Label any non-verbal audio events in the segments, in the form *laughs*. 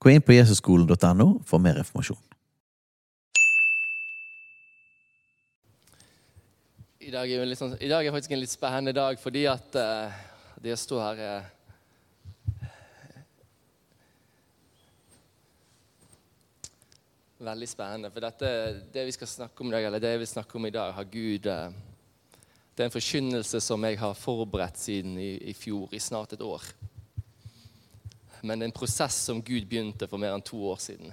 Gå inn på jesusskolen.no for mer informasjon. I dag, er sånn, I dag er faktisk en litt spennende dag fordi at uh, det å stå her er Veldig spennende. For dette, det vi skal snakke om i dag, eller det jeg vil snakke om i dag, har Gud uh, Det er en forkynnelse som jeg har forberedt siden i, i fjor, i snart et år. Men det er en prosess som Gud begynte for mer enn to år siden.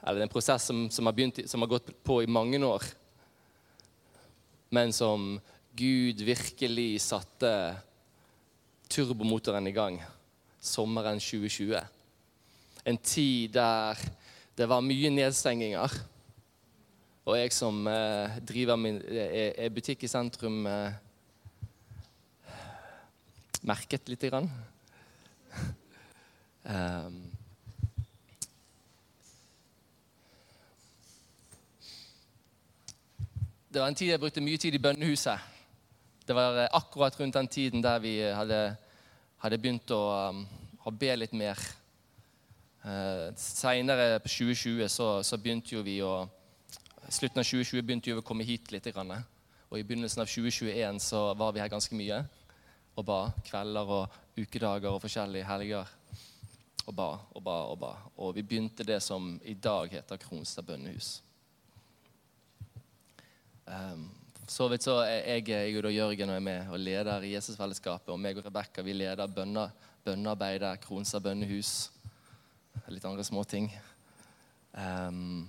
Eller det er en prosess som, som, har, begynt, som har gått på i mange år men som Gud virkelig satte turbomotoren i gang sommeren 2020. En tid der det var mye nedstenginger. Og jeg som eh, driver min er, er butikk i sentrum, eh, merket lite grann. Um, Det var en tid jeg brukte mye tid i bønnehuset. Det var eh, akkurat rundt den tiden der vi hadde, hadde begynt å, um, å, be litt mer. Uh, Seinere på 2020 så, så, begynte jo vi å slutten av 2020 begynte vi å komme hit litt. Og i begynnelsen av 2021 så var vi her ganske mye og ba. Kvelder og ukedager og forskjellige helger. Og ba og ba og ba. Og vi begynte det som i dag heter Kronstad bønnehus. Um, så vidt så er jeg, jeg og Jørgen og er med og leder i Jesusfellesskapet. Og meg og Rebekka vi leder bønnearbeidet, Kronstad bønnehus. Litt andre småting. Um,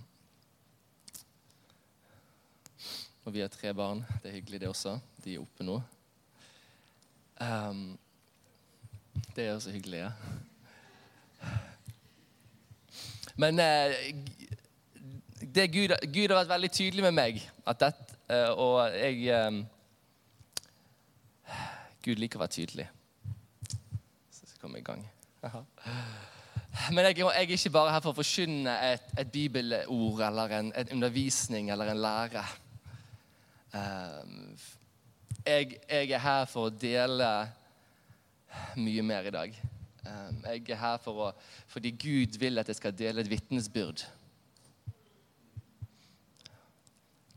og vi har tre barn. Det er hyggelig, det også. De er oppe nå. Um, det er også hyggelig, ja. Men eh, det Gud, Gud, har vært veldig tydelig med meg. Det, eh, og jeg eh, Gud liker å være tydelig. Så skal vi komme i gang. Aha. Men jeg, jeg, er ikke bare her for å forkynne et, et bibelord eller en, undervisning eller en lære. Jeg, jeg, er her for å dele mye mer i dag. Jeg er her for å, fordi Gud vil at jeg skal dele et vitnesbyrd.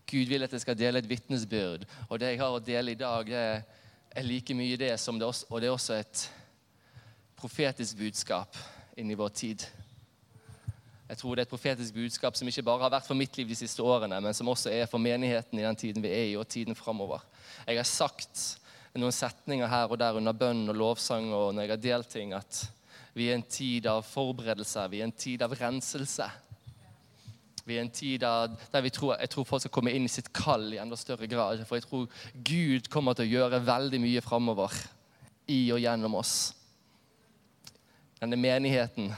Gud vil at jeg skal dele et vitnesbyrd. Og det jeg har å dele i dag, er like mye det som det også, Og det er også et profetisk budskap inn i vår tid. Jeg tror det er et profetisk budskap som ikke bare har vært for mitt liv de siste årene, men som også er for menigheten i den tiden vi er i, og tiden framover. Jeg har sagt noen setninger her og der under bønn og lovsang og når jeg har delt ting, at vi er en tid av forberedelse, vi er en tid av renselse. Vi er en tid der, der tror, jeg tror folk skal komme inn i sitt kall i enda større grad. For jeg tror Gud kommer til å gjøre veldig mye framover i og gjennom oss. Denne menigheten.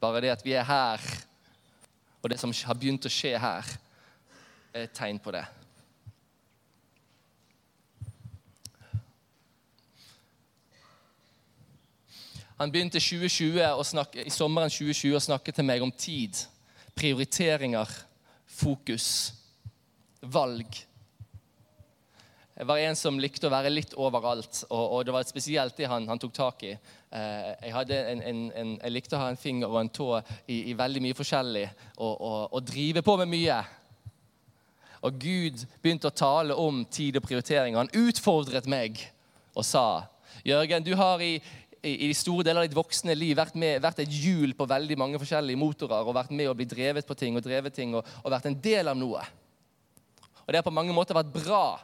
Bare det at vi er her, og det som har begynt å skje her, er et tegn på det. Han begynte 2020 snakke, i sommeren 2020 å snakke til meg om tid prioriteringer, fokus, valg. Jeg var en som likte å være litt overalt, og, og det var spesielt det han, han tok tak i. Eh, jeg, en, en, en, jeg, likte å ha en finger og en tå i, i veldig mye forskjellig og, og, og, drive på med mye. Og Gud begynte å tale om tid og prioritering. Han utfordret meg og sa Jørgen, du har i, i de store deler av ditt voksne liv vært, med, vært et hjul på veldig mange forskjellige motorer og vært med å bli drevet på ting og drevet ting og, og vært en del av noe. Og det har på mange måter vært bra.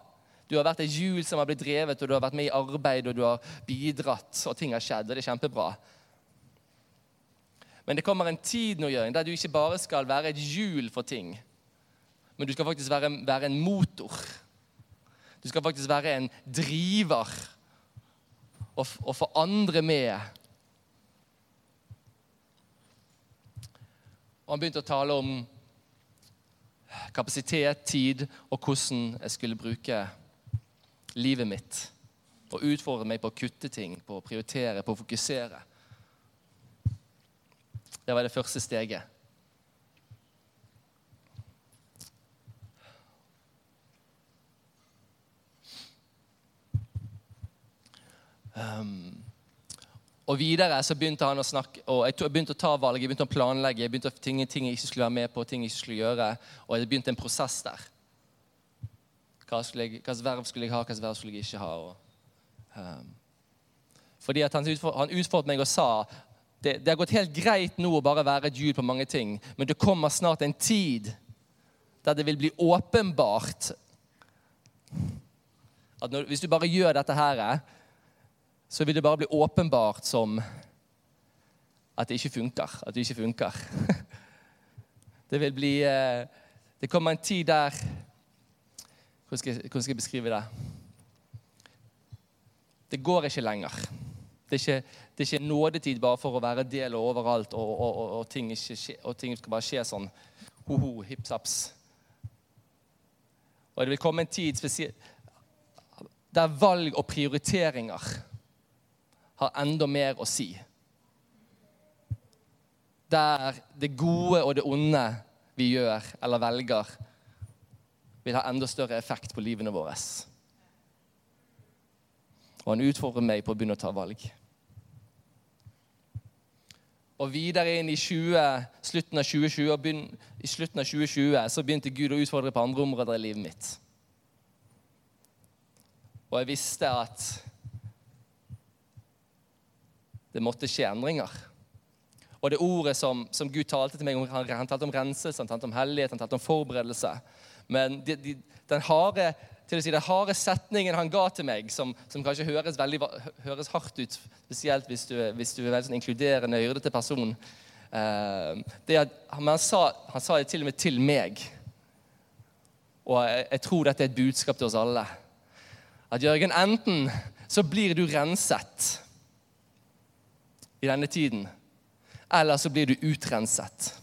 Du har vært et hjul som har blitt drevet, og du har vært med i arbeid og du har bidratt, og ting har skjedd, og det er kjempebra. Men det kommer en tid nå, Jørgen, der du ikke bare skal være et hjul for ting, men du skal faktisk være, være en motor. Du skal faktisk være en driver å og få andre med. Og han begynte å tale om kapasitet, tid og hvordan jeg skulle bruke livet mitt. Og utfordre meg på å kutte ting, på å prioritere, på å fokusere. Det var det første steget. Um, og videre så begynte han å snakke, og jeg begynte å ta valg, jeg begynte å planlegge, jeg begynte å ting, ting jeg ikke skulle være med på, ting jeg ikke skulle gjøre. Og det begynte en prosess der. Hva slags verv skulle jeg ha, hva slags verv skulle jeg ikke ha? Og, um, fordi at han, utfordret, han utfordret meg og sa det, det har gått helt greit nå å bare være et jul på mange ting, men det kommer snart en tid der det vil bli åpenbart at når, hvis du bare gjør dette her så vil det bare bli åpenbart som at det ikke funker. At det ikke funker. *laughs* Det vil bli eh, Det kommer en tid der Hvordan skal, hvordan skal jeg beskrive det? Det går ikke lenger. Det er ikke, det er ikke nådetid bare for å være del overalt, og, og, og, og ting, skje, ting, skal bare skje sånn ho-ho, hipp-saps. Og det vil komme en tid spesielt der valg og prioriteringer har enda mer å si. Der det gode og det onde vi gjør eller velger, vil ha enda større effekt på livene våre. Og han utfordrer meg på å begynne å ta valg. Og videre inn i 20, slutten av 2020, begyn, i slutten av 2020 så begynte Gud å utfordre på andre områder i livet mitt. Og jeg visste at det måtte skje endringer. Og det ordet som, som Gud talte til meg, han, han talte om renselse, han talte om hellighet, han talte om forberedelse. Men de, de, den harde til å si, den harde setningen han ga til meg, som, som kanskje høres, veldig, høres hardt ut, spesielt hvis du, hvis du er veldig sånn inkluderende, hyrdete person eh, det at, han, sa, han sa det til og med til meg. Og jeg, jeg tror dette er et budskap til oss alle. At Jørgen, enten så blir du renset i denne tiden. Eller så blir du utrenset.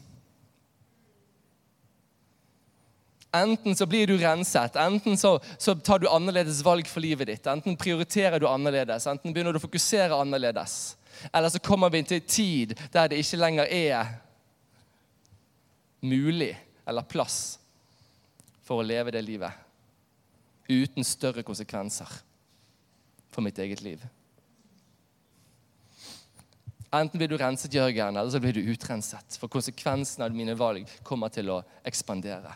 Enten så blir du renset, enten så, så, tar du annerledes valg for livet ditt. Enten prioriterer du annerledes, enten begynner du å fokusere annerledes. Eller så kommer vi til en tid der det ikke lenger er mulig eller plass for å leve det livet uten større konsekvenser for mitt eget liv. Enten blir du renset, Jørgen, eller så blir du utrenset. For konsekvensen av mine valg kommer til å ekspandere.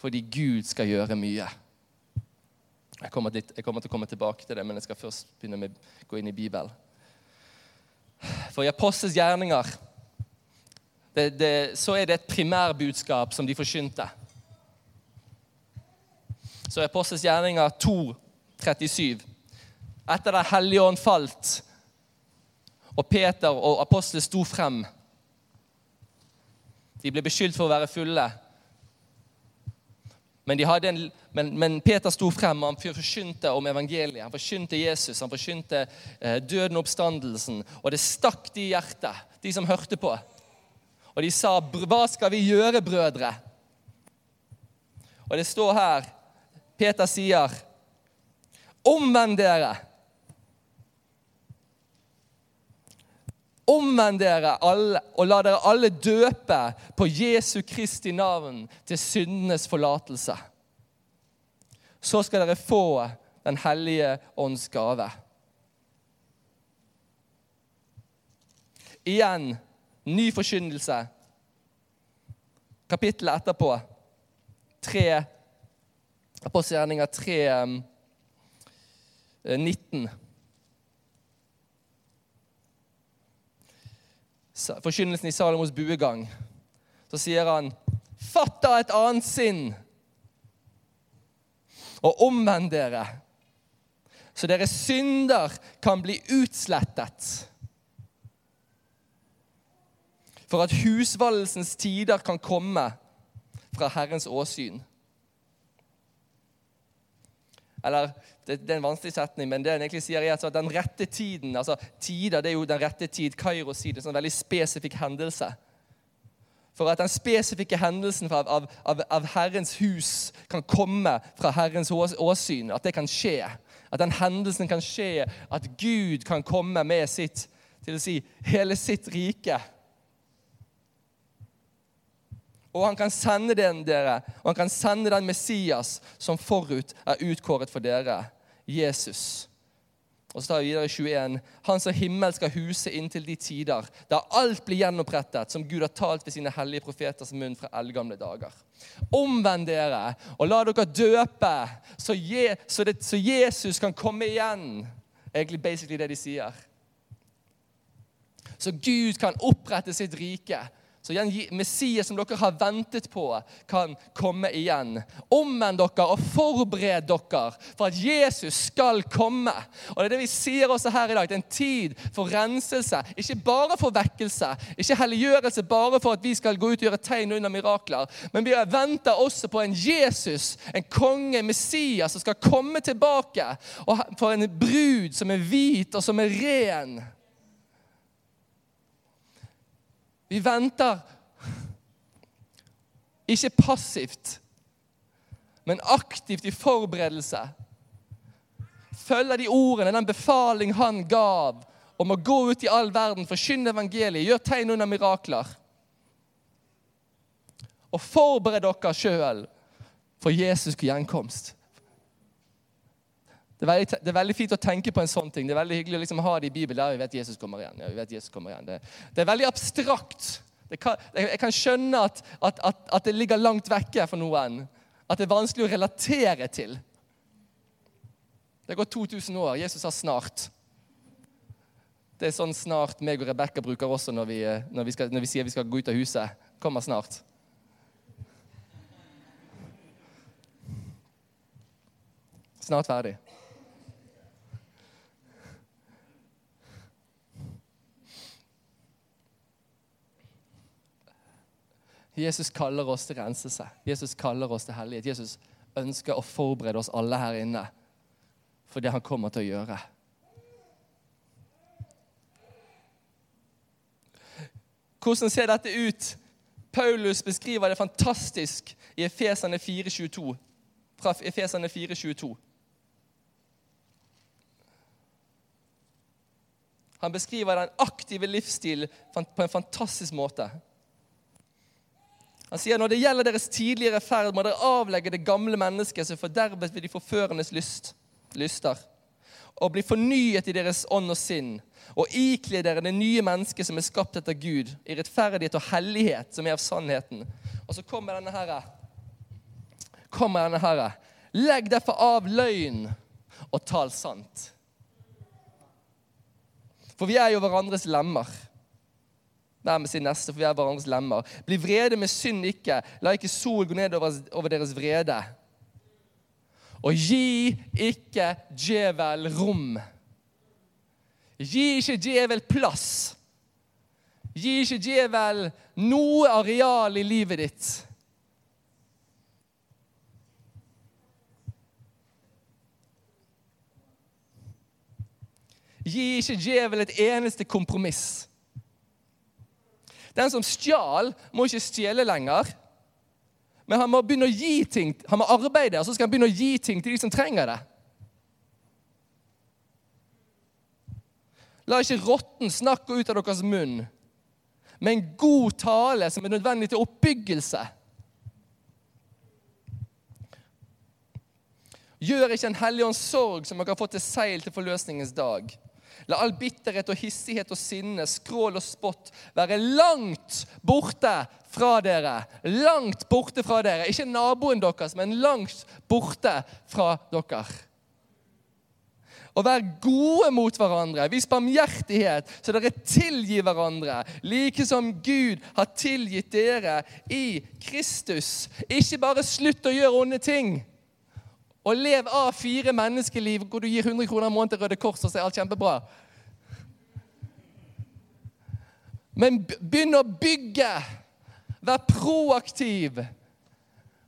Fordi Gud skal gjøre mye. Jeg kommer, til, jeg kommer til å komme tilbake til det, men jeg skal først begynne med å gå inn i Bibelen. For i Apostels gjerninger det, det, så er det et primærbudskap som de forkynte. Så i Apostels gjerninger 2, 37 Etter Den hellige ånd falt og Peter og apostlene sto frem. De ble beskyldt for å være fulle. Men, en, men, men Peter sto frem og han forkynte om evangeliet. Han forkynte Jesus, han forkynte eh, døden og oppstandelsen. Og det stakk de i hjertet, de som hørte på. Og de sa, 'Hva skal vi gjøre, brødre?' Og det står her Peter sier, 'Omvend dere' Omvend dere alle, og la dere alle døpe på Jesu Kristi navn til syndenes forlatelse. Så skal dere få Den hellige ånds gave. Igjen ny forkynnelse. Kapittelet etterpå, tre, Apostelgjerninger 3, 19. forkynnelsen i Salomos buegang, så sier han Fatt da et annet sinn, og omvend dere, så deres synder kan bli utslettet. For at husvalgelsens tider kan komme fra Herrens åsyn. Eller det, det, er en vanskelig setning, men det han egentlig sier er at den rette tiden altså Tider det er jo den rette tid. Kairos tid, en sånn veldig spesifikk hendelse. for at den spesifikke hendelsen av, av, av, av Herrens hus kan komme fra Herrens ås- åsyn. At det kan skje. At den hendelsen kan skje. At Gud kan komme med sitt til å si hele sitt rike. Og han kan sende den dere, og han kan sende den Messias som forut er utkåret for dere, Jesus. Og så tar vi videre i 21. Han som himmel skal huse inntil de tider, da alt blir gjenopprettet, som Gud har talt ved sine hellige profeters munn fra eldgamle dager. Omvend dere, og la dere døpe, så, Je, så, det, så Jesus kan komme igjen. Egentlig basically det de sier. Så Gud kan opprette sitt rike. Så igjen, Messias som dere har ventet på, kan komme igjen. Omvend dere og forbered dere for at Jesus skal komme. Og Det er det vi sier også her i dag. Det er en tid for renselse. Ikke bare for vekkelse, ikke helliggjørelse bare for at vi skal gå ut og gjøre tegn under mirakler. Men vi venter også på en Jesus, en konge, Messias, som skal komme tilbake. Og for en brud som er hvit og som er ren. Vi venter ikke passivt, men aktivt i forberedelse. Følger de ordene, den befaling han gav om å gå ut i all verden, forkynne evangeliet, gjøre tegn under mirakler. Og forbered dere sjøl for Jesus' gjenkomst. Det er, veldig, det er, veldig, fint å tenke på en sånn ting. Det er veldig hyggelig å liksom ha det i Bibelen. Ja, vi vet Jesus kommer igjen. Ja, vi vet Jesus kommer igjen. Det, det er veldig abstrakt. Kan, jeg kan skjønne at, at, at, at, det ligger langt vekke for noen. At det er vanskelig å relatere til. Det har gått 2000 år. Jesus sa 'snart'. Det er sånn snart meg og Rebekka bruker også når vi, når, vi skal, når vi sier vi skal gå ut av huset. Kommer snart. Snart ferdig. Jesus kaller oss til renselse. Jesus kaller oss til hellighet. Jesus ønsker å forberede oss alle her inne for det han kommer til å gjøre. Hvordan ser dette ut? Paulus beskriver det fantastisk i Efesene 4,22. Fra Efesene 4,22. Han beskriver den aktive livsstilen på en fantastisk måte. Han sier når det gjelder deres tidligere ferd, må dere avlegge det gamle mennesket som fordervet ved de forførendes lyst, lyster, og bli fornyet i deres ånd og sinn, og ikle dere det nye mennesket som er skapt etter Gud, i rettferdighet og hellighet, som er av sannheten. Og så kommer denne herre. Kommer denne herre. Legg derfor av løgn og tal sant. For vi er jo hverandres lemmer. Vær med sin neste, for vi er hverandres lemmer. Bli vrede med synd ikke. La ikke sol gå ned over deres vrede. Og gi ikke djevel rom. Gi ikke djevel plass. Gi ikke djevel noe areal i livet ditt. Gi ikke djevel et eneste kompromiss. Den som stjal, må ikke stjele lenger. Men han må begynne å gi ting, han må arbeide, og så skal han begynne å gi ting til de som trenger det. La ikke rotten snakke ut av deres munn, med en god tale som er nødvendig til oppbyggelse. Gjør ikke en hellig ånds sorg som dere har fått til seil til forløsningens dag. La all bitterhet og hissighet og sinne, skrål og spott være langt borte fra dere. Langt borte fra dere. Ikke naboen deres, men langt borte fra dere. Og vær gode mot hverandre. Vis barmhjertighet, så dere tilgir hverandre, like som Gud har tilgitt dere i Kristus. Ikke bare slutt å gjøre onde ting. Og lev av fire menneskeliv hvor du gir 100 kroner i måneden til Røde Kors, og så er alt kjempebra. Men begynn å bygge. Vær proaktiv.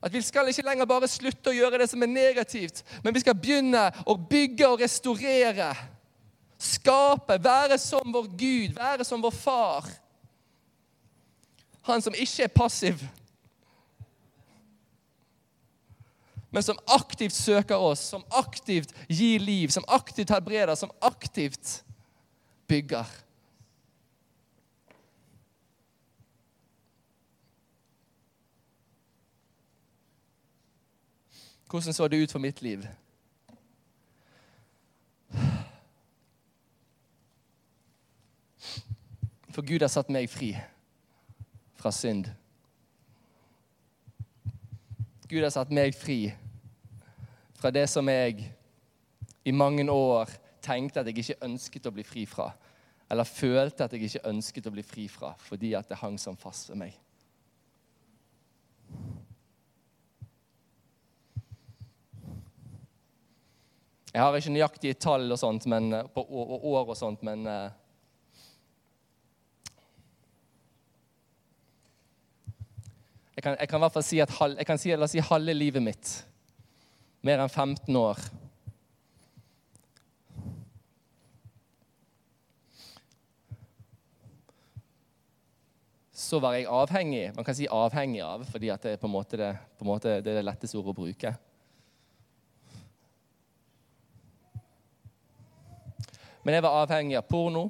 At Vi skal ikke lenger bare slutte å gjøre det som er negativt, men vi skal begynne å bygge og restaurere. Skape, være som vår Gud, være som vår far. Han som ikke er passiv, men som aktivt søker oss, som aktivt gir liv, som aktivt helbreder, som aktivt bygger. Hvordan så det ut for mitt liv? For Gud har satt meg fri fra synd. Gud har satt meg fri fra det som jeg i mange år tenkte at jeg ikke ønsket å bli fri fra. Eller følte at jeg ikke ønsket å bli fri fra fordi at det hang sånn fast ved meg. Jeg har ikke nøyaktige tall og sånt, men, på år og sånt, men eh, Jeg kan, jeg kan, i hvert fall si at jeg kan si, la oss si halve livet mitt, mer enn 15 år Så var jeg avhengig. Man kan si avhengig av, fordi det er på en måte det, en måte det, det letteste ordet å bruke. Men jeg var avhengig av porno.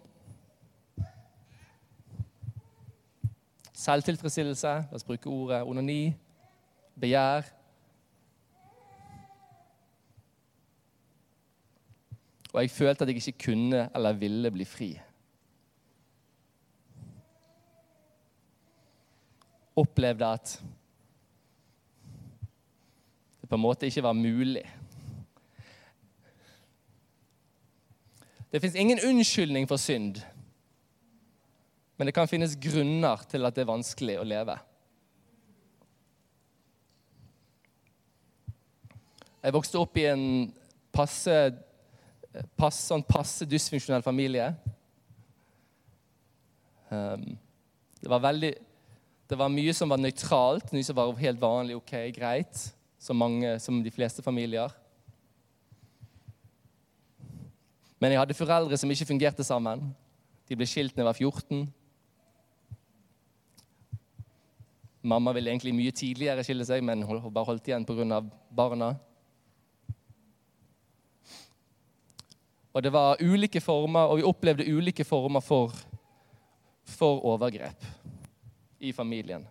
Selvtilfredsstillelse, la oss bruke ordet onani, begjær. Og jeg følte at jeg ikke kunne eller ville bli fri. Opplevde at det på en måte ikke var mulig. Det fins ingen unnskyldning for synd. Men det kan finnes grunner til at det er vanskelig å leve. Jeg vokste opp i en passe, passe, sånn passe dysfunksjonell familie. Um, det, var veldig, det var mye som var nøytralt, mye som var helt vanlig, ok, greit. Som, mange, som de fleste familier. Men jeg hadde foreldre som ikke fungerte sammen. De ble skilt da jeg var 14. Mamma ville egentlig mye tidligere skille seg, men hun bare holdt igjen pga. barna. Og det var ulike former, og vi opplevde ulike former for, for overgrep i familien.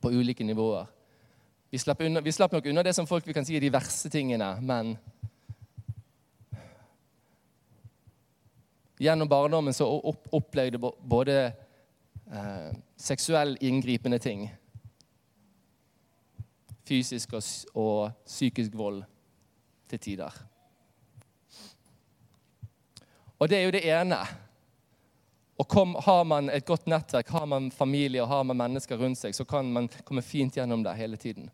På ulike nivåer. Vi slapp, unna, vi slapp, nok unna det som folk vi kan si er de verste tingene, men gjennom barndommen så opplevde både eh, seksuell inngripende ting. Fysisk og, og psykisk vold til tider. Og det er jo det ene. Og kom, Har man et godt nettverk, har man familie og har man mennesker rundt seg, så kan man komme fint gjennom det hele tiden.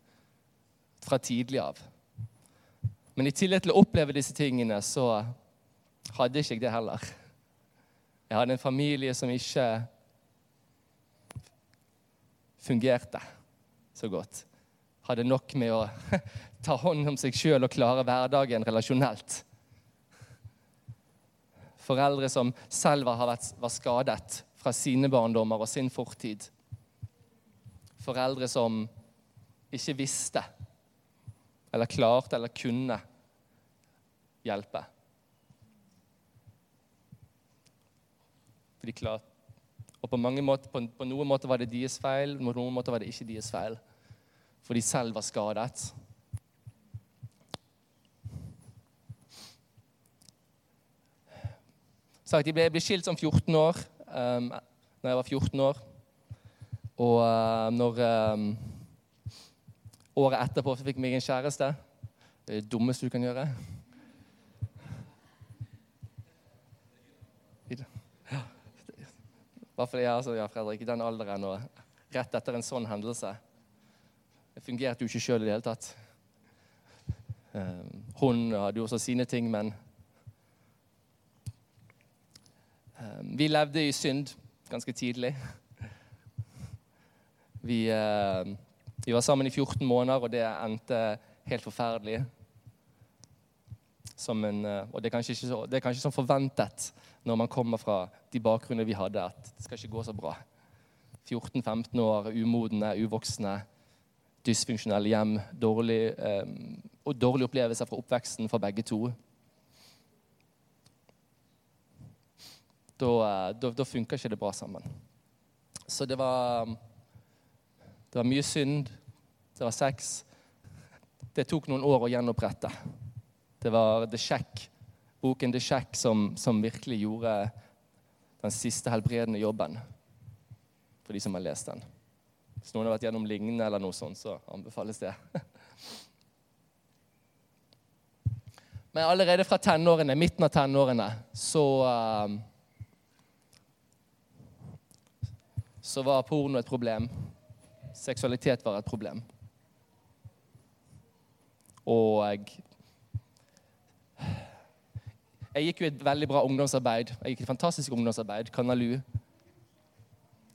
Fra tidlig av. Men i tillegg til å oppleve disse tingene, så hadde ikke jeg det heller. Jeg hadde en familie som ikke fungerte så godt. Hadde nok med å *laughs* ta hånd om seg sjøl og klare hverdagen relasjonelt. Foreldre som selv var, var skadet fra sine barndommer og sin fortid. Foreldre som ikke visste eller klarte eller kunne hjelpe. For de klarte og på, måter, på, på, noen måter var det deres feil, på noen måter var det ikke deres feil. For de selv var skadet. Sagt, jeg ble, ble skilt som 14 år um, når jeg var 14 år. Og uh, når um, Året etterpå fikk jeg meg en kjæreste. Det er det dummeste du kan gjøre. Bare fordi jeg altså, ja, Fredrik, i den alderen og rett etter en sånn hendelse Det fungerte jo ikke sjøl i det hele tatt. Ehm, hun hadde jo også sine ting, men Vi levde i synd ganske tidlig. Vi, ehm, vi var sammen i 14 måneder, og det endte helt forferdelig. en, eh, og det er, kanskje ikke så, det er kanskje sånn forventet når man kommer fra de bakgrunnene vi hadde, at det skal ikke gå så bra. 14-15 år, umodne, uvoksne, dysfunksjonelle hjem, dårlig, eh, og dårlige opplevelser fra oppveksten for begge to. Da, eh, da, da funka ikke det bra sammen. Så det var Det var mye synd. Det var sex. Det tok noen år å gjenopprette. Det var The Shack, boken The Shack som, som virkelig gjorde den siste helbredende jobben for de som har lest den. Hvis noen har vært gjennom lignende, eller noe sånt, så anbefales det. *laughs* Men allerede fra tenårene, midten av tenårene så uh, Så var porno et problem. Seksualitet var et problem. Og jeg Jeg gikk jo et veldig bra ungdomsarbeid. Jeg gikk et fantastisk ungdomsarbeid. Kanalu.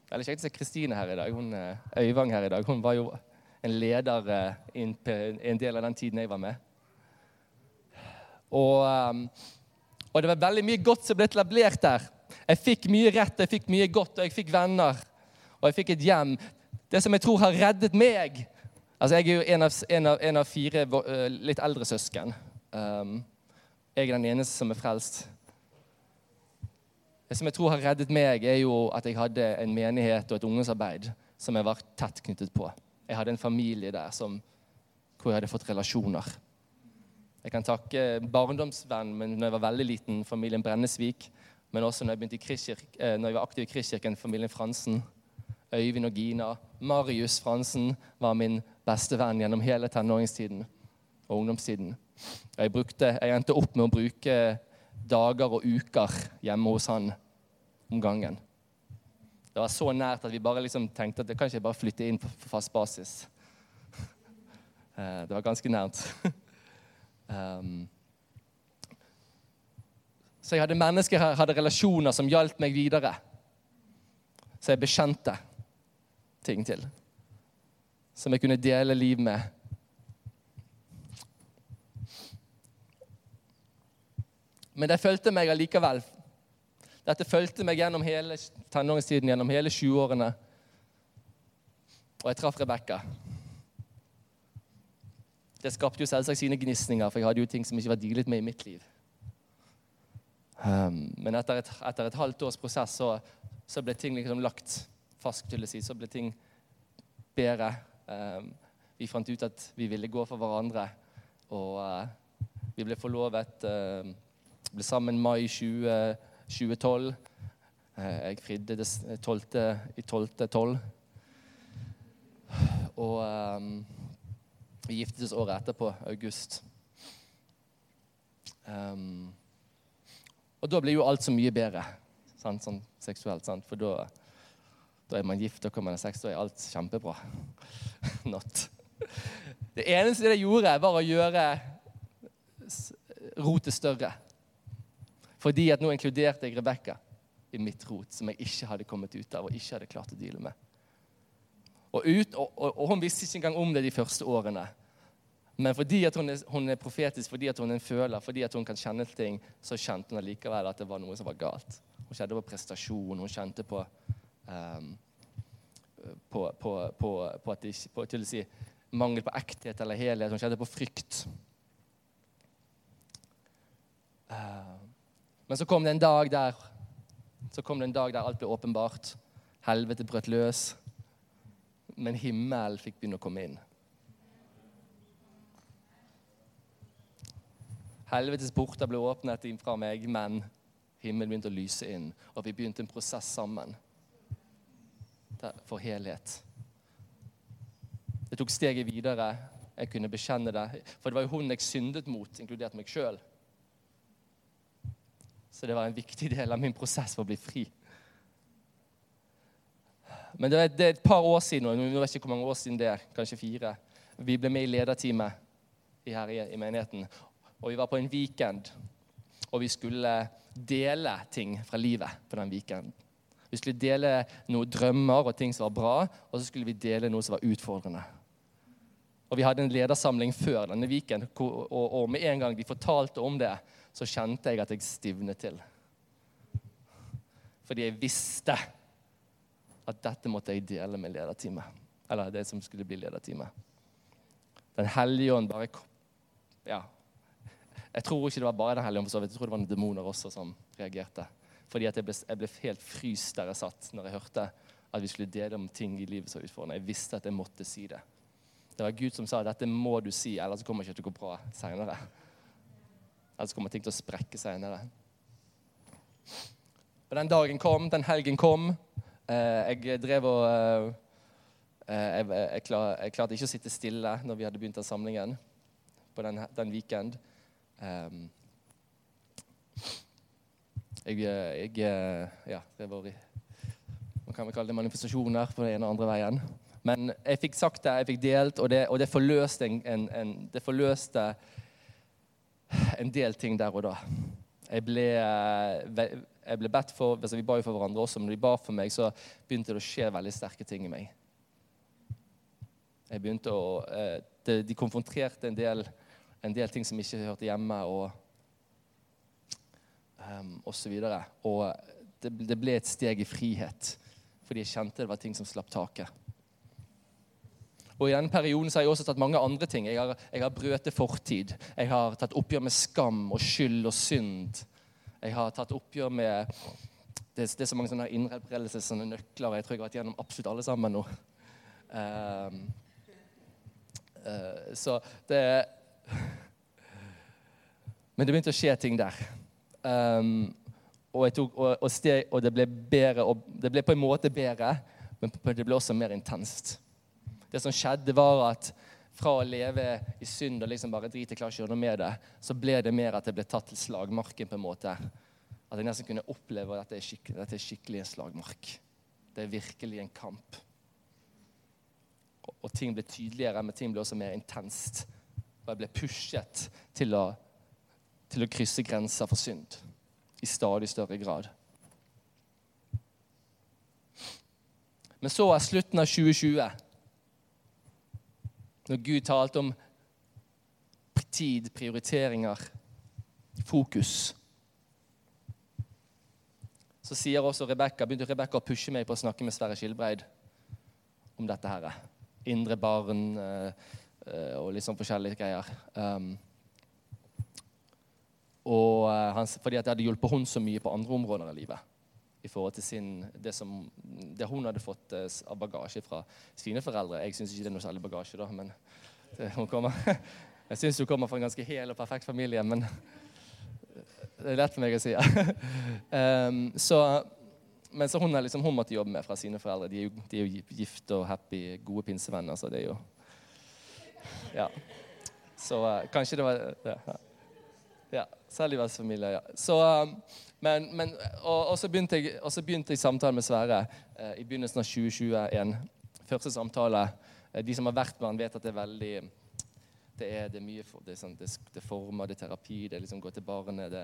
Veldig kjekt å se Kristine her i dag. Hun, eh, Øyvang her i dag. Hun var jo en leder eh, i en del av den tiden jeg var med. Og, ehm, og, det var veldig mye godt som ble etablert der. Jeg fikk mye rett, jeg fikk mye godt, og jeg fikk venner. Og jeg fikk et hjem. Det som jeg tror har reddet meg Altså, Jeg er jo en av, en av, en av fire uh, litt eldre søsken. Um, jeg er den eneste som er frelst. Det som jeg tror har reddet meg, er jo at jeg hadde en menighet og et ungdomsarbeid som jeg var tett knyttet på. Jeg hadde en familie der som, hvor jeg hadde fått relasjoner. Jeg kan takke barndomsvenn men når jeg var veldig liten, familien Brennesvik. Men også når jeg, i eh, når jeg var aktiv i Kristkirken, familien Fransen. Øyvind og Gina. Marius Fransen var min beste venn gjennom hele tenåringstiden og ungdomstiden. Jeg, brukte, jeg endte opp med å bruke dager og uker hjemme hos han om gangen. Det var så nært at vi bare liksom tenkte at det kan ikke bare flytte inn på fast basis. *laughs* Eh, det var ganske nært. *laughs* Um, så jeg hadde mennesker her, hadde relasjoner som hjalp meg videre. Så jeg bekjente ting til. Som jeg kunne dele liv med. Men det fulgte meg allikevel. Dette fulgte meg gjennom hele tenåringstiden, gjennom hele 20-årene. Og jeg traff Rebekka. Det skapte jo selvsagt sine gnisninger, for jeg hadde jo ting som ikke var dealet med i mitt liv. Um, men etter et, etter et, halvt års prosess så, så, ble ting liksom lagt fast. si. Så ble ting bedre. Um, vi fant ut at vi ville gå for hverandre, og uh, vi ble forlovet. Uh, ble sammen mai 20, 2012. Eh, jeg fridde det 12. i 12.12. Og um, vi giftet oss året etterpå, august. Um, og da blir jo alt så mye bedre sant, sånn seksuelt. Sant? For da, da, er man gift, da kan man ha sex, da er alt kjempebra. *laughs* Not. Det eneste det gjorde, var å gjøre rotet større. Fordi at nå inkluderte jeg Rebekka i mitt rot, som jeg ikke hadde kommet ut av og ikke hadde klart å deale med. Og, ut, og, og, Hun visste ikke engang om det de første årene. Men fordi at hun er, hun er, profetisk, fordi at hun er en føler, fordi at hun kan kjenne ting, så kjente hun allikevel at det var noe som var galt. Hun kjente på prestasjon, hun kjente på, um, på, på, på at det, til å si, mangel på ekthet eller helhet. som skjedde på frykt. Uh, men så kom det en dag der så kom det en dag der alt ble åpenbart. Helvete brøt løs. Men himmelen fikk begynne å komme inn. Helvetes porter ble åpnet fra meg, men himmelen begynte å lyse inn. Og vi begynte en prosess sammen for helhet. Jeg tok steget videre. Jeg kunne bekjenne det. For det var jo hun jeg syndet mot, inkludert meg sjøl. Så det var en viktig del av min prosess for å bli fri. Men det er, et par år siden, og jeg vet ikke hvor mange år siden det er, kanskje fire. Vi ble med i lederteamet her i menigheten. Og vi var på en weekend, og vi skulle dele ting fra livet på den weekenden. Vi skulle dele noen drømmer og ting som var bra, og så skulle vi dele noe som var utfordrende. Og vi hadde en ledersamling før denne Viken, og, med en gang de fortalte om det, så kjente jeg at jeg stivnet til. Fordi jeg visste at dette måtte jeg dele med lederteamet. Eller det som skulle bli lederteamet. Den hellige ånd bare Ja. Jeg tror ikke det var bare Den hellige ånd, jeg tror det var noen demoner også som reagerte. Fordi jeg ble, jeg ble helt fryst der jeg satt når jeg hørte at vi skulle dele om ting i livet som utfordrende. Jeg visste at jeg måtte si det. Det var Gud som sa dette må du si, ellers kommer det ikke til å gå bra seinere. Ellers kommer ting til å sprekke seinere. Den dagen kom, den helgen kom. Eh, jeg drev og eh, eh, jeg, jeg, klar, jeg, klarte ikke å sitte stille når vi hadde begynt den samlingen på den, den weekend. Ehm, jeg, jeg ja, drev og Man kan vel kalle det manifestasjoner på den ene og andre veien. Men jeg fikk sagt det, jeg fikk delt, og det, og det, forløste, en, en, en, det forløste en del ting der og da. Jeg ble, jeg ble bedt for, altså Vi ba jo for hverandre også, men når de ba for meg, så begynte det å skje veldig sterke ting i meg. Jeg begynte å, eh, de konfronterte en del, en del, ting som ikke hørte hjemme, og, um, og så. Og det, det ble et steg i frihet, fordi jeg kjente det var ting som slapp taket. Og I denne perioden så har jeg også tatt mange andre ting. Jeg har, jeg har brøtet fortid. Jeg har tatt oppgjør med skam og skyld og synd. Jeg har tatt oppgjør med Det, det er så mange sånne nøkler. Jeg tror jeg har vært gjennom absolutt alle sammen nå. Um, uh, så det *laughs* Men det begynte å skje ting der. Um, og, tok, og, og, steg, og, det ble bedre, og det ble på en måte bedre, men det ble også mer intenst. Det som skjedde, var at fra å leve i synd og liksom bare drite, ikke gjøre noe med det, så ble det mer at jeg ble tatt til slagmarken. på en måte. At jeg nesten kunne oppleve at dette er, skikkelig, dette er skikkelig en slagmark. Det er virkelig en kamp. Og, og ting ble tydeligere, men ting ble også mer intenst. Og jeg ble pushet til å, til å krysse grenser for synd i stadig større grad. Men så er slutten av 2020 når Gud talte om tid, prioriteringer, fokus. Så sier også Rebecca, begynte Rebekka å pushe meg på å snakke med Sverre Skilbreid om dette her. Indre barn øh, og litt sånn forskjellige greier. Um, og han, fordi at det hadde hjulpet hun så mye på andre områder i livet i forhold til sin, det, som, det hun hadde fått eh, av bagasje fra sine foreldre. Jeg syns ikke det er noe særlig bagasje, da, men det, hun kommer, *laughs* jeg syns hun kommer fra en ganske hel og perfekt familie, men *laughs* det er lett for meg å si. um, *laughs* så, men så hun, liksom, hun måtte jobbe med fra sine foreldre. De er jo, de er jo gift og happy, gode pinsevenner, så det er jo Ja. Så uh, kanskje det var ja. ja Selvlighetsfamilie, ja. Så um, men, men, og, og, så jeg, og, så begynte jeg, samtalen med Sverre eh, i begynnelsen av 2021. Første samtale. Eh, de som har vært med han, vet at det er veldig Det er, det er mye det, er sånn, det, det former, det er terapi, det er liksom gå til barnet. Det,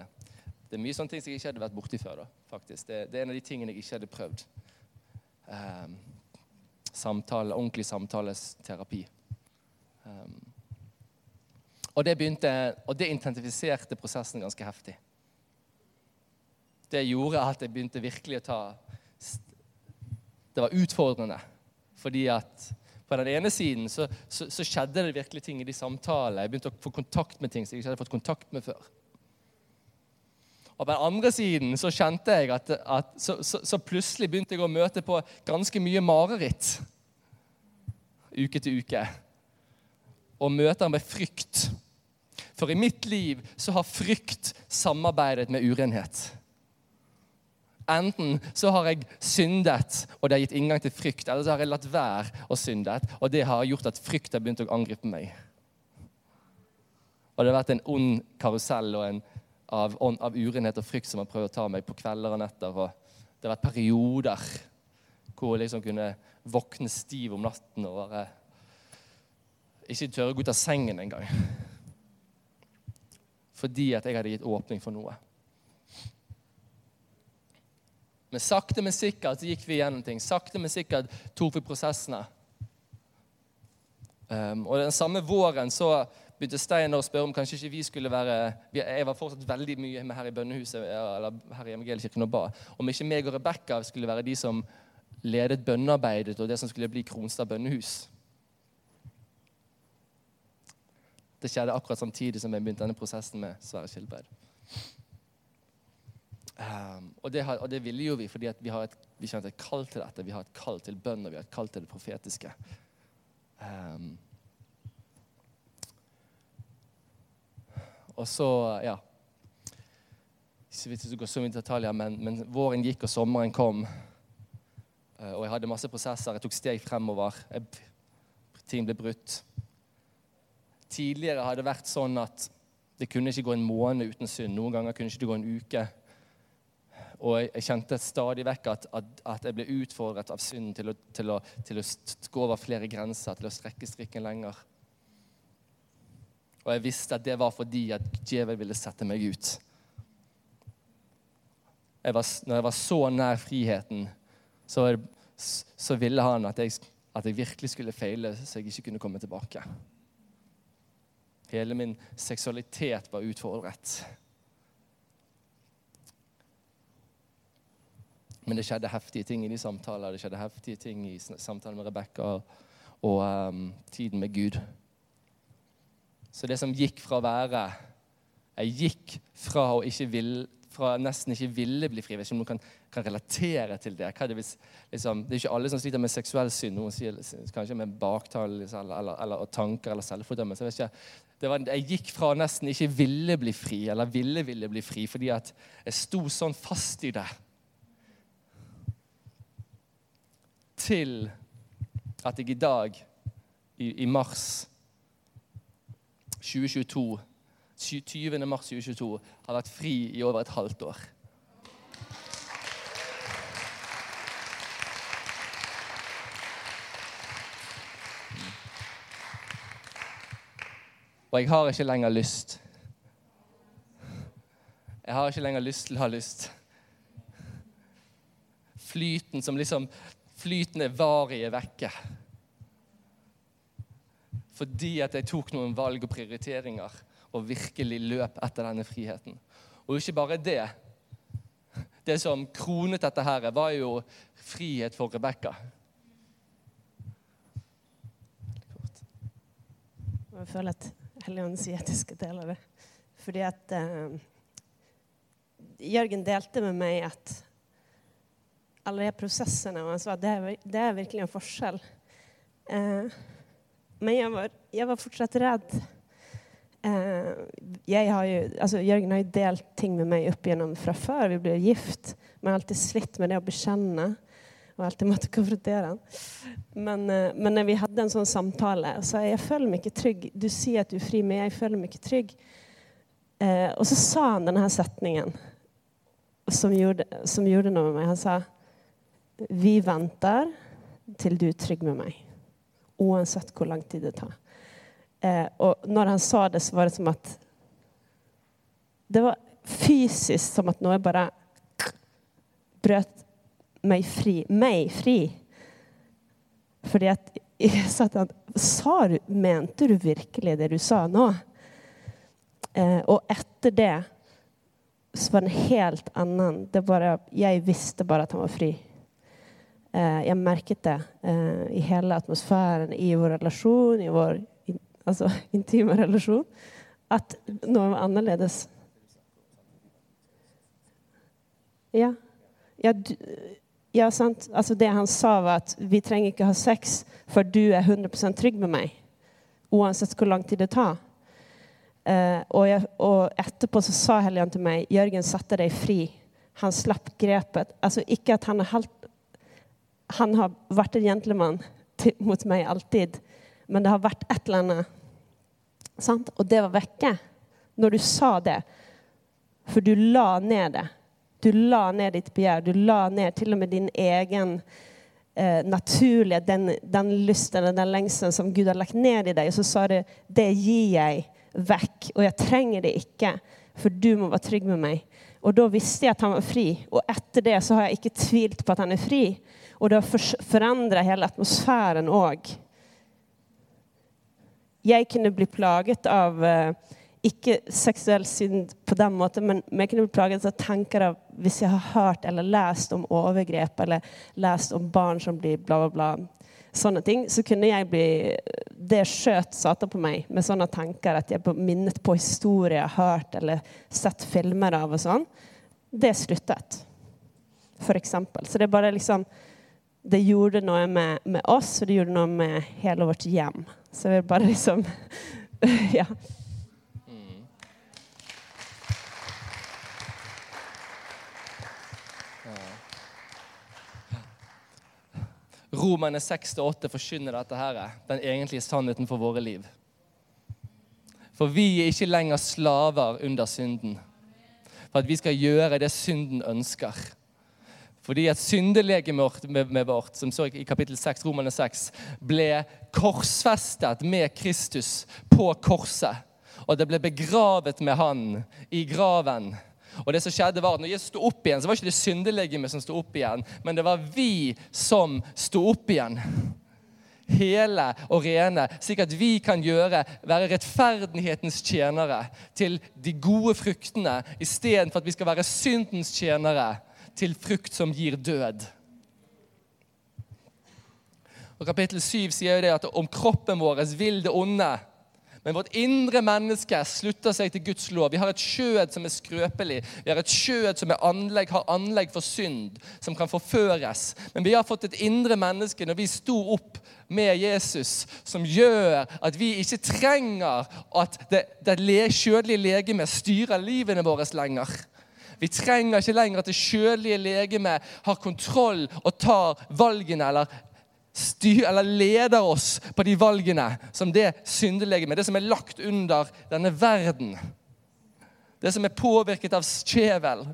det, er mye sånne ting som jeg ikke hadde vært borti før. da, faktisk. Det, er en av de tingene jeg ikke hadde prøvd. Um, samtale, Ordentlig samtalesterapi. Um, og det begynte, og det intensifiserte prosessen ganske heftig det gjorde at jeg begynte virkelig å ta Det var utfordrende. Fordi at på den ene siden så, så, så, skjedde det virkelig ting i de samtalene. Jeg begynte å få kontakt med ting som jeg ikke hadde fått kontakt med før. Og på den andre siden så kjente jeg at, at så, så, plutselig begynte jeg å møte på ganske mye mareritt uke til uke. Og møter med frykt. For i mitt liv så har frykt samarbeidet med urenhet. Enten så har jeg syndet, og det har gitt inngang til frykt, eller så har jeg latt være å synde, og det har gjort at frykt har begynt å angripe meg. Og det har vært en ond karusell en, av, av, urenhet og frykt som har prøvd å ta meg på kvelder og netter. og Det har vært perioder hvor jeg liksom kunne våkne stiv om natten og bare ikke tørre å gå ut av sengen engang. Fordi at jeg hadde gitt åpning for noe. Men sakte, men sikkert så gikk vi gjennom ting. Sakte, men sikkert tok vi prosessene. Um, og den samme våren så begynte Stein å spørre om kanskje ikke vi skulle være Jeg var fortsatt veldig mye med her i bønnehuset eller her i Evangeliekirken og ba. Om ikke meg og Rebekka skulle være de som ledet bønnearbeidet og det som skulle bli Kronstad bønnehus. Det skjedde akkurat samtidig som jeg begynte denne prosessen med Sverre Skilbreid. Um, og, det og, det ville jo vi fordi vi, har et, vi kjente et kall til dette. Vi har et kall til bønn og vi har et kall til det profetiske. Um, og så, ja Ikke vet ikke går så mye detaljer, men, men våren gikk og sommeren kom. Uh, og jeg hadde masse prosesser. Jeg tok steg fremover. Jeg, ting ble brutt. Tidligere hadde vært sånn at det kunne ikke gå en måned uten synd. Noen ganger kunne ikke det gå en uke. Og jeg, kjente stadig vekk at, at, at, jeg ble utfordret av synden til å, til, til å, gå over flere grenser, til å strekke strikken lenger. Og jeg visste at det var fordi at djevelen ville sette meg ut. Jeg var, når jeg var så nær friheten, så, så ville han at jeg, at jeg virkelig skulle feile, så jeg ikke kunne komme tilbake. Hele min seksualitet var utfordret. Men det skjedde heftige ting i de samtaler. Det skjedde heftige ting i samtalen med Rebekka og, um, tiden med Gud. Så det som gikk fra å være Jeg gikk fra å ikke ville fra nesten ikke ville bli fri. Om noen kan, kan relatere til det. det, hvis, liksom, det er ikke alle som sliter med seksuell synd. Noen sier kanskje med baktale liksom, eller, eller, eller, tanker eller selvfordømmelse. Jeg, jeg gikk fra nesten ikke ville bli fri, eller ville ville bli fri, fordi at jeg sto sånn fast i det. Til at jeg i dag, i, i mars 2022 20. mars 2022 har vært fri i over et halvt år. Og jeg har ikke lenger lyst. Jeg har ikke lenger lyst til å ha lyst. Flyten som liksom Flyten er varige vekke. Fordi at jeg tok noen valg og prioriteringer og virkelig løp etter denne friheten. Og ikke bare det. Det som kronet dette her, var jo frihet for Rebekka. Jeg føler at Helligånden sier at jeg skal dele det. Fordi at uh, Jørgen delte med meg at alle de prosessene og han sa at det er, virkelig en forskjell. Uh, men jeg var, jeg var fortsatt redd. Eh, jeg har jo, altså Jørgen har jo delt ting med meg opp igjennom fra før vi ble gift. Men har alltid slitt med det å bekjenne og alltid måtte konfrontere han. Men, eh, men når vi hadde en sånn samtale, og sa jeg føler meg ikke trygg. Du sier at du er fri, men jeg føler meg ikke trygg. Eh, og så sa han denne setningen som gjorde, som gjorde noe med meg. Han sa Vi venter til du er trygg med meg. Uansett hvor lang tid det tar. Eh, og når han sa det, så var det som at Det var fysisk som at noe bare brøt meg fri. Meg fri. Fordi at *laughs* jeg sa til han sa du, Mente du virkelig det du sa nå? Eh, og etter det så var det en helt annen det bare, Jeg visste bare at han var fri. Eh, jeg merket det eh, i hele atmosfæren, i vår relasjon, i vår altså *laughs* intime relasjon, at noe var annerledes. Ja. Ja, du, ja, sant. Altså det han sa, var at vi trenger ikke ha sex for du er 100% trygg med meg. Uansett hvor lang tid det tar. Uh, og, jeg, og, etterpå så sa Helligånd til meg Jørgen satte deg fri. Han slapp grepet. Altså ikke at han har, halvt han har vært en gentleman mot meg alltid, men det har vært et eller annet. Sant? Og det var vekke når du sa det. For du la ned det. Du la ned ditt begjær. Du la ned til og med din egen eh, naturlige den, den lysten eller den lengselen som Gud har lagt ned i deg. Og så sa du det gir jeg vekk, og jeg trenger det ikke, for du må være trygg med meg. Og da visste jeg at han var fri. Og etter det så har jeg ikke tvilt på at han er fri. Og det har forandra hele atmosfæren òg jeg kunne bli plaget av eh, ikke seksuell synd på den måten, men jeg kunne bli plaget av tanker av hvis jeg har hørt eller lest om overgrep eller lest om barn som blir bla, bla, bla, sånne ting, så kunne jeg bli Det skjøt Satan på meg med sånne tanker at jeg minnet på historier jeg har hørt eller sett filmer av og sånn. Det sluttet, for eksempel. Så det er bare liksom det gjorde noe med, med oss, og det gjorde noe med hele vårt hjem. Så vi bare liksom *laughs* Ja. Romerne 6-8 forkynner dette her, den egentlige sannheten for våre liv. For vi er ikke lenger slaver under synden. For at vi skal gjøre det synden ønsker. Fordi at syndelegemet vårt, som så i kapittel 6, Romerne 6, ble korsfestet med Kristus på korset. Og det ble begravet med han i graven. Og det som skjedde var at når Jesus sto opp igjen, så var ikke det syndelegemet som sto opp igjen, men det var vi som sto opp igjen. Hele og rene, slik at vi kan gjøre, være rettferdighetens tjenere til de gode fruktene, istedenfor at vi skal være syndens tjenere til frukt som gir død. Og Kapittel 7 sier jo det at om kroppen vår vil det onde, men vårt indre menneske slutter seg til Guds lov. Vi har et skjød som er skrøpelig. Vi har et skjød som anlegg, har anlegg for synd, som kan forføres. Men vi har fått et indre menneske når vi sto opp med Jesus, som gjør at vi ikke trenger at det, det le, kjødelige legemet styrer livene våre lenger. Vi trenger ikke lenger at det sjølige legemet har kontroll og tar valgene eller styr, eller leder oss på de valgene som det syndelegemet, det som er lagt under denne verden. Det som er påvirket av skjevel.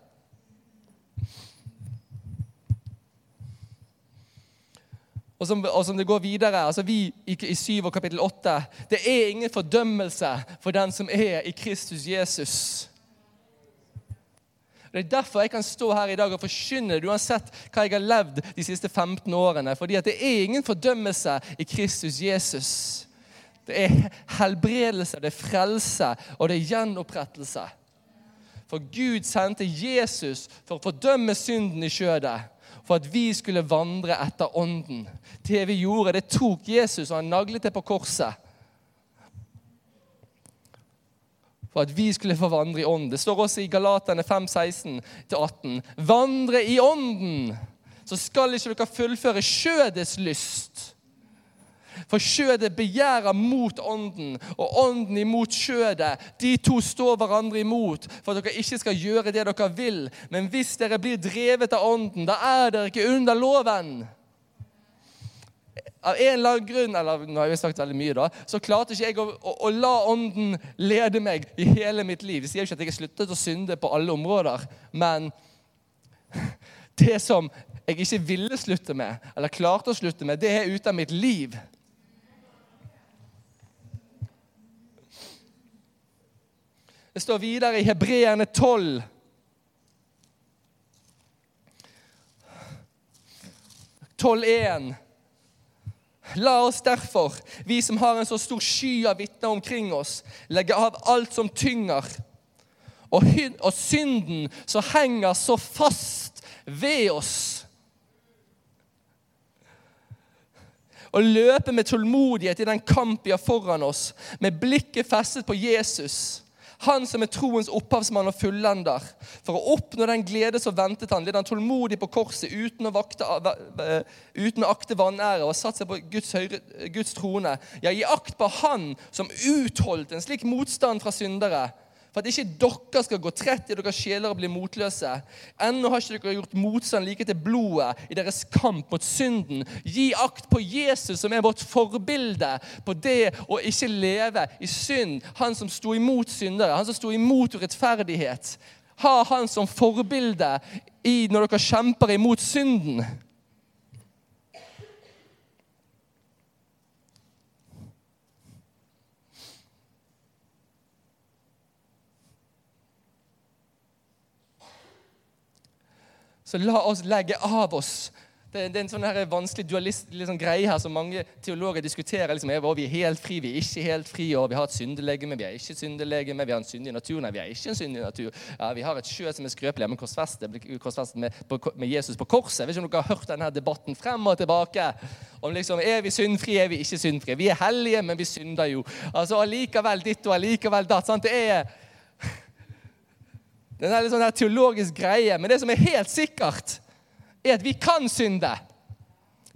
Og som, og som det går videre, altså vi i, i 7 og kapittel 8 Det er ingen fordømmelse for den som er i Kristus Jesus. Det er derfor jeg kan stå her i dag og forkynne det, uansett hva jeg har levd de siste 15 årene. Fordi at det er ingen fordømmelse i Kristus Jesus. Det er helbredelse, det er frelse, og det er gjenopprettelse. For Gud sendte Jesus for å fordømme synden i skjødet. For at vi skulle vandre etter ånden. Det vi gjorde, det tok Jesus, og han naglet det på korset. For at vi skulle få vandre i ånden. Det står også i Galaterne 5, 16-18. Vandre i ånden, så skal ikke dere fullføre skjødets lyst. For skjødet begjærer mot ånden, og ånden imot skjødet. De to står hverandre imot for at dere ikke skal gjøre det dere vil. Men hvis dere blir drevet av ånden, da er dere ikke under loven. Av en eller annen grunn eller nå har jeg sagt veldig mye da, så klarte ikke jeg å, å, å la ånden lede meg i hele mitt liv. Det sier ikke at jeg har sluttet å synde på alle områder, men *laughs* det som jeg ikke ville slutte med, eller klarte å slutte med, det er ute av mitt liv. Det står videre i Hebreerne 12. Tolv. La oss derfor, vi som har en så stor sky av vitner omkring oss, legge av alt som tynger, og, og synden som henger så fast ved oss. Og løpe med tålmodighet i den kamp vi har foran oss, med blikket festet på Jesus. Han som er troens opphavsmann og fullender. For å oppnå den glede som ventet han, led han tålmodig på korset uten å, vakte, uten å akte vanære og satt seg på Guds, høyre, Guds trone. Ja, gi akt på han som utholdt en slik motstand fra syndere for at ikke dere skal gå trett i deres sjeler og bli motløse. Ennå har ikke dere gjort motstand like til blodet i deres kamp mot synden. Gi akt på Jesus, som er vårt forbilde på det å ikke leve i synd. Han som sto imot syndere, han som sto imot urettferdighet. Ha han som forbilde når dere kjemper imot synden. Så la oss legge av oss Det, er en sånn her vanskelig dualist, liksom greie her som mange teologer diskuterer. liksom, er, Vi er helt fri, vi er ikke helt fri, og vi har et syndelegeme, vi er ikke syndelegeme, vi har en syndig natur, nei, vi er ikke en syndig natur. Ja, Vi har et sjø som er skrøpelig, men korsfestet med, med, Jesus på korset. Jeg vet ikke om dere har hørt denne debatten frem og tilbake. Om liksom, Er vi syndfrie, er vi ikke syndfrie? Vi er hellige, men vi synder jo. Altså, Allikevel ditt og allikevel datt. sant? Det er det er en sånn teologisk greie. Men det som er helt sikkert, er at vi kan synde.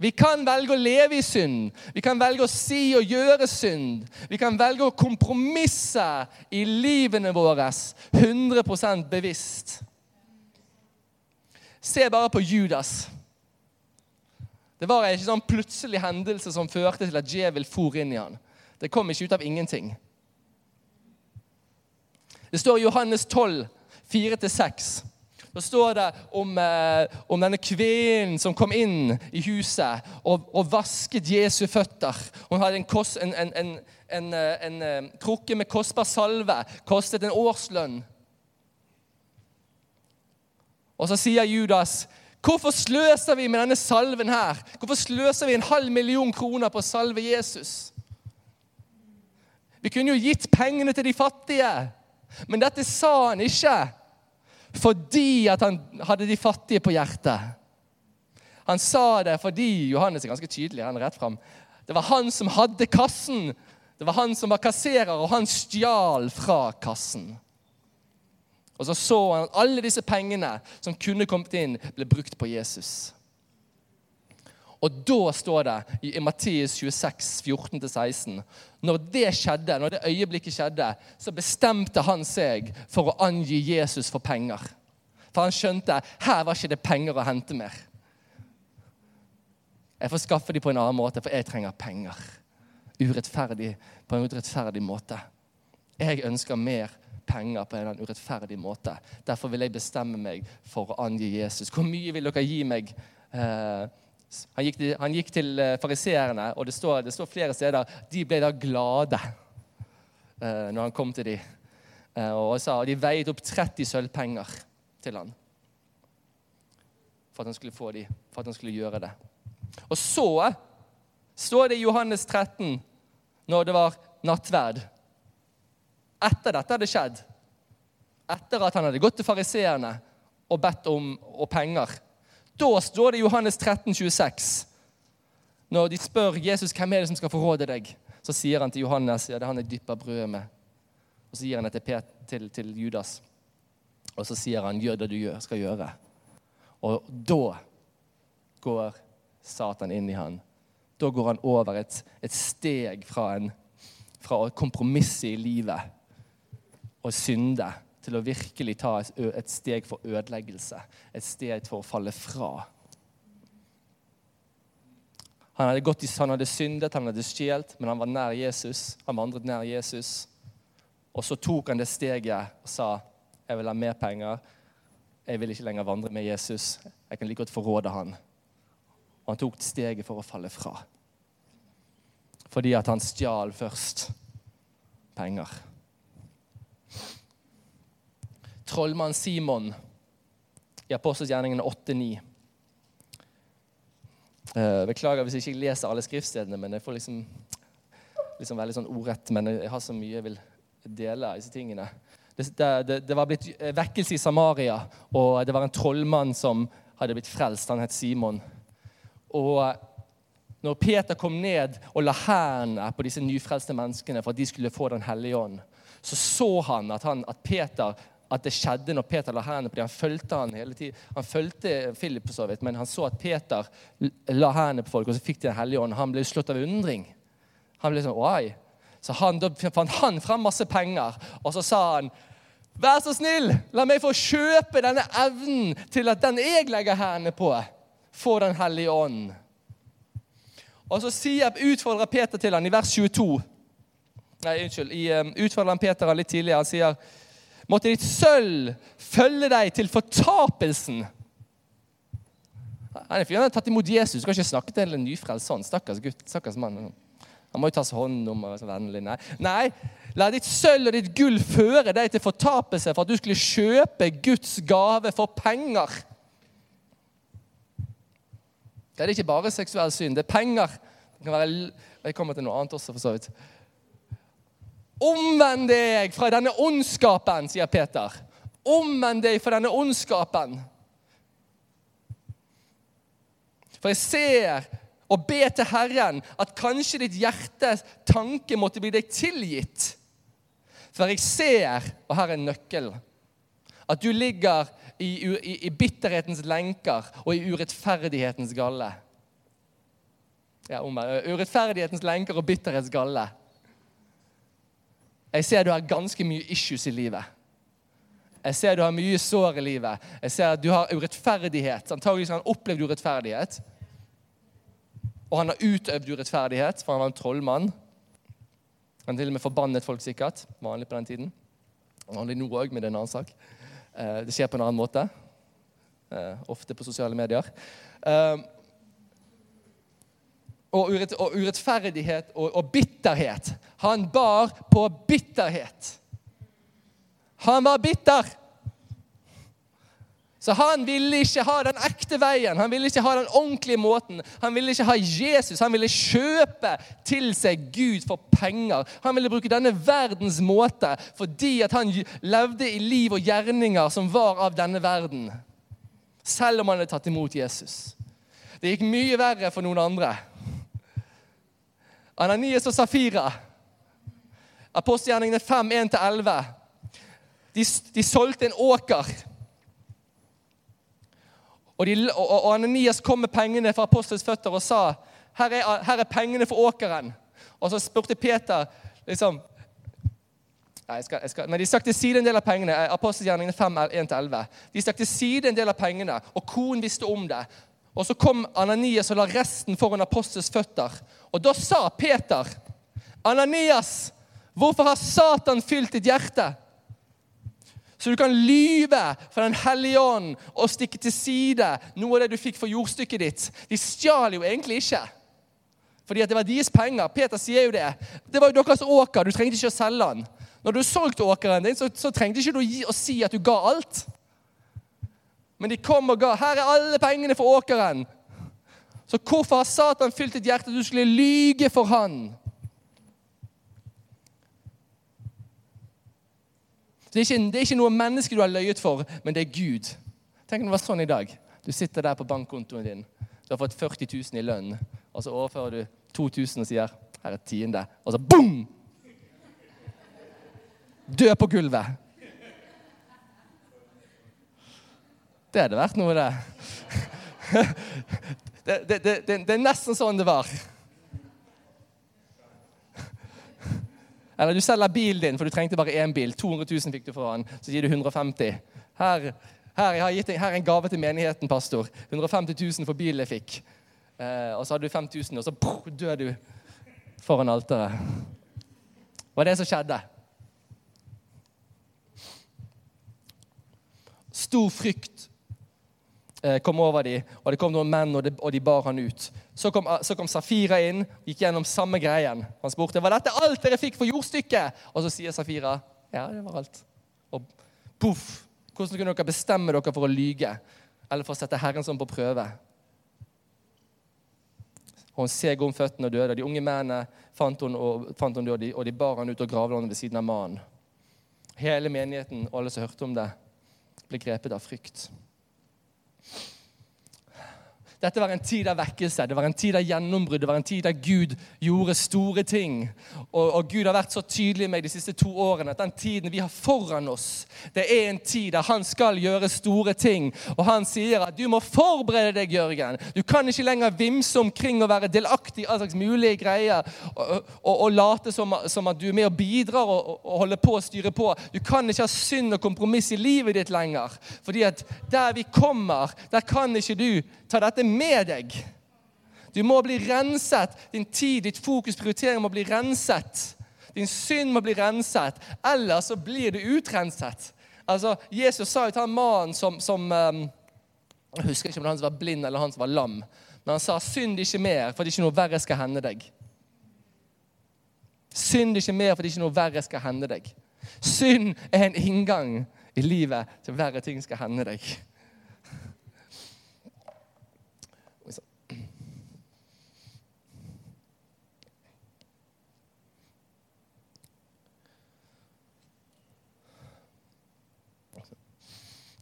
Vi kan velge å leve i synd. Vi kan velge å si og gjøre synd. Vi kan velge å kompromisse i livene våre 100% bevisst. Se bare på Judas. Det var ikke sånn plutselig hendelse som førte til at djevel for inn i han. Det kom ikke ut av ingenting. Det står i Johannes 12, 4-6. Da står det om, eh, om, denne kvinnen som kom inn i huset og, og vasket Jesu føtter. Hun hadde en, kos, en, en, en, en eh, krukke med kostbar salve. Kostet en årslønn. Og så sier Judas Hvorfor sløser vi med denne salven her? Hvorfor sløser vi en halv million kroner på å salve Jesus? Vi kunne jo gitt pengene til de fattige, men dette sa han ikke fordi at han hadde de fattige på hjertet. Han sa det fordi Johannes er ganske tydelig. han er rett frem. Det var han som hadde kassen. Det var han som var kasserer, og han stjal fra kassen. Og så så han at alle disse pengene som kunne kommet inn, ble brukt på Jesus. Og da står det i Matteus 26, 14-16 Når det skjedde, når det øyeblikket skjedde, så bestemte han seg for å angi Jesus for penger. For han skjønte her var ikke det penger å hente mer. Jeg får skaffe dem på en annen måte, for jeg trenger penger. Urettferdig, på en urettferdig måte. Jeg ønsker mer penger på en urettferdig måte. Derfor vil jeg bestemme meg for å angi Jesus. Hvor mye vil dere gi meg? Eh, han gikk han gikk til eh, fariseerne, og det står, det står, flere steder de ble da glade uh, når han kom til dem. Uh, og sa, De veide opp 30 sølvpenger til han for at han skulle få dem, for at han skulle gjøre det. Og så står det i Johannes 13, når det var nattverd Etter dette hadde skjedd, etter at han hadde gått til fariseerne og bedt om og penger da står det i Johannes 13, 26. Når de spør Jesus hvem er det som skal forråde deg, så sier han til Johannes ja, det er han jeg dypper brødet med. Og så gir han det til, til, til, Judas. Og så sier han gjør det du gjør, skal gjøre. Og da går Satan inn i han. Da går han over et, et steg fra, en, fra å kompromisse i livet og synde til å virkelig ta et steg for ødeleggelse, et steg for å falle fra. Han hadde, gått han hadde syndet, han hadde stjålet, men han var nær Jesus. Han vandret nær Jesus. Og så tok han det steget og sa jeg vil ha mer penger. Jeg vil ikke lenger vandre med Jesus. Jeg kan like godt forråde han. Og han tok steget for å falle fra. Fordi at han stjal først penger trollmann Simon i Apostelsgjerningene 8-9. Uh, eh, beklager hvis jeg ikke leser alle skriftstedene, men jeg får liksom, liksom veldig sånn ordrett. Men jeg har så mye jeg vil dele av disse tingene. Det, det, det, var blitt vekkelse i Samaria, og det var en trollmann som hadde blitt frelst. Han het Simon. Og når Peter kom ned og la hendene på disse nyfrelste menneskene for at de skulle få Den hellige ånd, så så han at, han, at Peter at det skjedde når Peter la hendene på dem. Han fulgte han hele tiden. Han fulgte Philip, så vidt, men han så at Peter la hendene på folk, og så fikk de Den hellige ånd. Han ble slått av undring. Han ble sånn, Oi. Så han, Da fant han frem masse penger, og så sa han Vær så snill, la meg få kjøpe denne evnen til at den jeg legger hendene på, får Den hellige ånd. Og så sier, utfordrer Peter til han i vers 22 Nei, unnskyld. I, um, utfordrer han Peter litt tidligere. Han sier måtte ditt sølv følge deg til fortapelsen. Han er fyren har tatt imot Jesus. Du kan ikke snakke til en nyfrelst sånn. Stakkars gutt, stakkars mann. Han må jo tas hånd om. og så vennlig. Nei. Nei, la ditt sølv og ditt gull føre deg til fortapelse for at du skulle kjøpe Guds gave for penger. Det er ikke bare seksuell synd. Det er penger. Det kan være, jeg kommer til noe annet også, for så vidt. Omvend deg fra denne ondskapen, sier Peter. Omvend deg fra denne ondskapen. For jeg ser og ber til Herren at kanskje ditt hjertes tanke måtte bli deg tilgitt. For jeg ser, og her er nøkkelen, at du ligger i, i, i bitterhetens lenker og i urettferdighetens galle. Ja, urettferdighetens lenker og bitterhets galle. Jeg ser du har ganske mye issues i livet. Jeg ser du har mye sår i livet. Jeg ser at du har urettferdighet. Antakeligvis har han opplevd urettferdighet. Og han har utøvd urettferdighet, for han var en trollmann. Han til og med forbannet folk, sikkert. Vanlig på den tiden. Vanlig nå òg, men det er en annen sak. Eh, det skjer på en annen måte. Eh, ofte på sosiale medier. Eh, og, urettferdighet og bitterhet. Han bar på bitterhet. Han var bitter. Så han ville ikke ha den ekte veien, han ville ikke ha den ordentlige måten. Han ville ikke ha Jesus, han ville kjøpe til seg Gud for penger. Han ville bruke denne verdens måte fordi at han levde i liv og gjerninger som var av denne verden. Selv om han hadde tatt imot Jesus. Det gikk mye verre for noen andre. Ananias og Safira. Apostelgjerningene 5, 1-11. De, de solgte en åker. Og, de, og, og, Ananias kom med pengene fra apostelens føtter og sa her er, her er pengene for åkeren. Og så spurte Peter liksom, Nei, jeg skal, jeg skal, men De stakk til side en del av pengene. Apostelgjerningene 5, 1-11. De stakk til side en del av pengene, og konen visste om det. Og Så kom Ananias og la resten foran apostels føtter. Og Da sa Peter, 'Ananias, hvorfor har Satan fylt ditt hjerte?' Så du kan lyve for Den hellige ånd og stikke til side noe av det du fikk for jordstykket ditt. De stjal jo egentlig ikke. Fordi at det var deres penger. Peter sier jo det. Det var jo deres åker. Du trengte ikke å selge den. Når du solgte åkeren din, så, så trengte ikke du ikke å si at du ga alt. Men de kom og ga. Her er alle pengene for åkeren. Så hvorfor har Satan fylt ditt hjerte at du skulle lyge for han? Det er, ikke, det er ikke noe menneske du har løyet for, men det er Gud. Tenk om det var sånn i dag. Du sitter der på bankkontoen din. Du har fått 40 000 i lønn, og så overfører du 2000 og sier 'Her er tiende', og så boom! Død på gulvet. Det hadde vært noe, det. *laughs* Det, det, det. det, er nesten sånn det var. Eller du selger bilen din, for du trengte bare én bil. 200 000 fikk du for den. Så gir du 150. Her, her, gitt, her er en gave til menigheten, pastor. 150 000 for bilen jeg fikk. Eh, og så hadde du 5000, og så brr, dør du foran alteret. Det var det som skjedde. Stor frykt Eh, kom over dem, og det kom noen menn, og, de bar han ut. Så kom, så kom, Safira inn, og gikk gjennom samme greien. Han spurte var dette alt dere fikk for jordstykket. Og så sier Safira ja, det var alt. Og poff! Hvordan kunne dere bestemme dere for å lyge? Eller for å sette Herren sånn på prøve? Og Hun seg om føttene og døde. De unge mennene fant hun, og, fant hun død, og de bar han ut og gravde han ved siden av mannen. Hele menigheten og alle som hørte om det, ble grepet av frykt. Dette var en tid av vekkelse, det var en tid av gjennombrudd, det var en tid der Gud gjorde store ting. Og, og, Gud har vært så tydelig med de siste to årene at den tiden vi har foran oss, det er en tid der han skal gjøre store ting. Og han sier at du må forberede deg, Jørgen. Du kan ikke lenger vimse omkring og være delaktig i all slags mulige greier og, og, og late som, som, at du er med og bidrar og, og holder på å styre på. Du kan ikke ha synd og kompromiss i livet ditt lenger. Fordi at der vi kommer, der kan ikke du ta dette med deg. Du må bli renset. Din tid, ditt fokus, prioritering må bli renset. Din synd må bli renset, ellers så blir du utrenset. Altså, Jesus sa jo til han mannen som, som um, Jeg husker ikke om det var han som var blind eller han som var lam. Men han sa, 'Synd ikke mer, for det ikke noe verre skal hende deg'. Synd ikke mer, for det ikke noe verre skal hende deg. Synd er en inngang i livet til verre ting skal hende deg.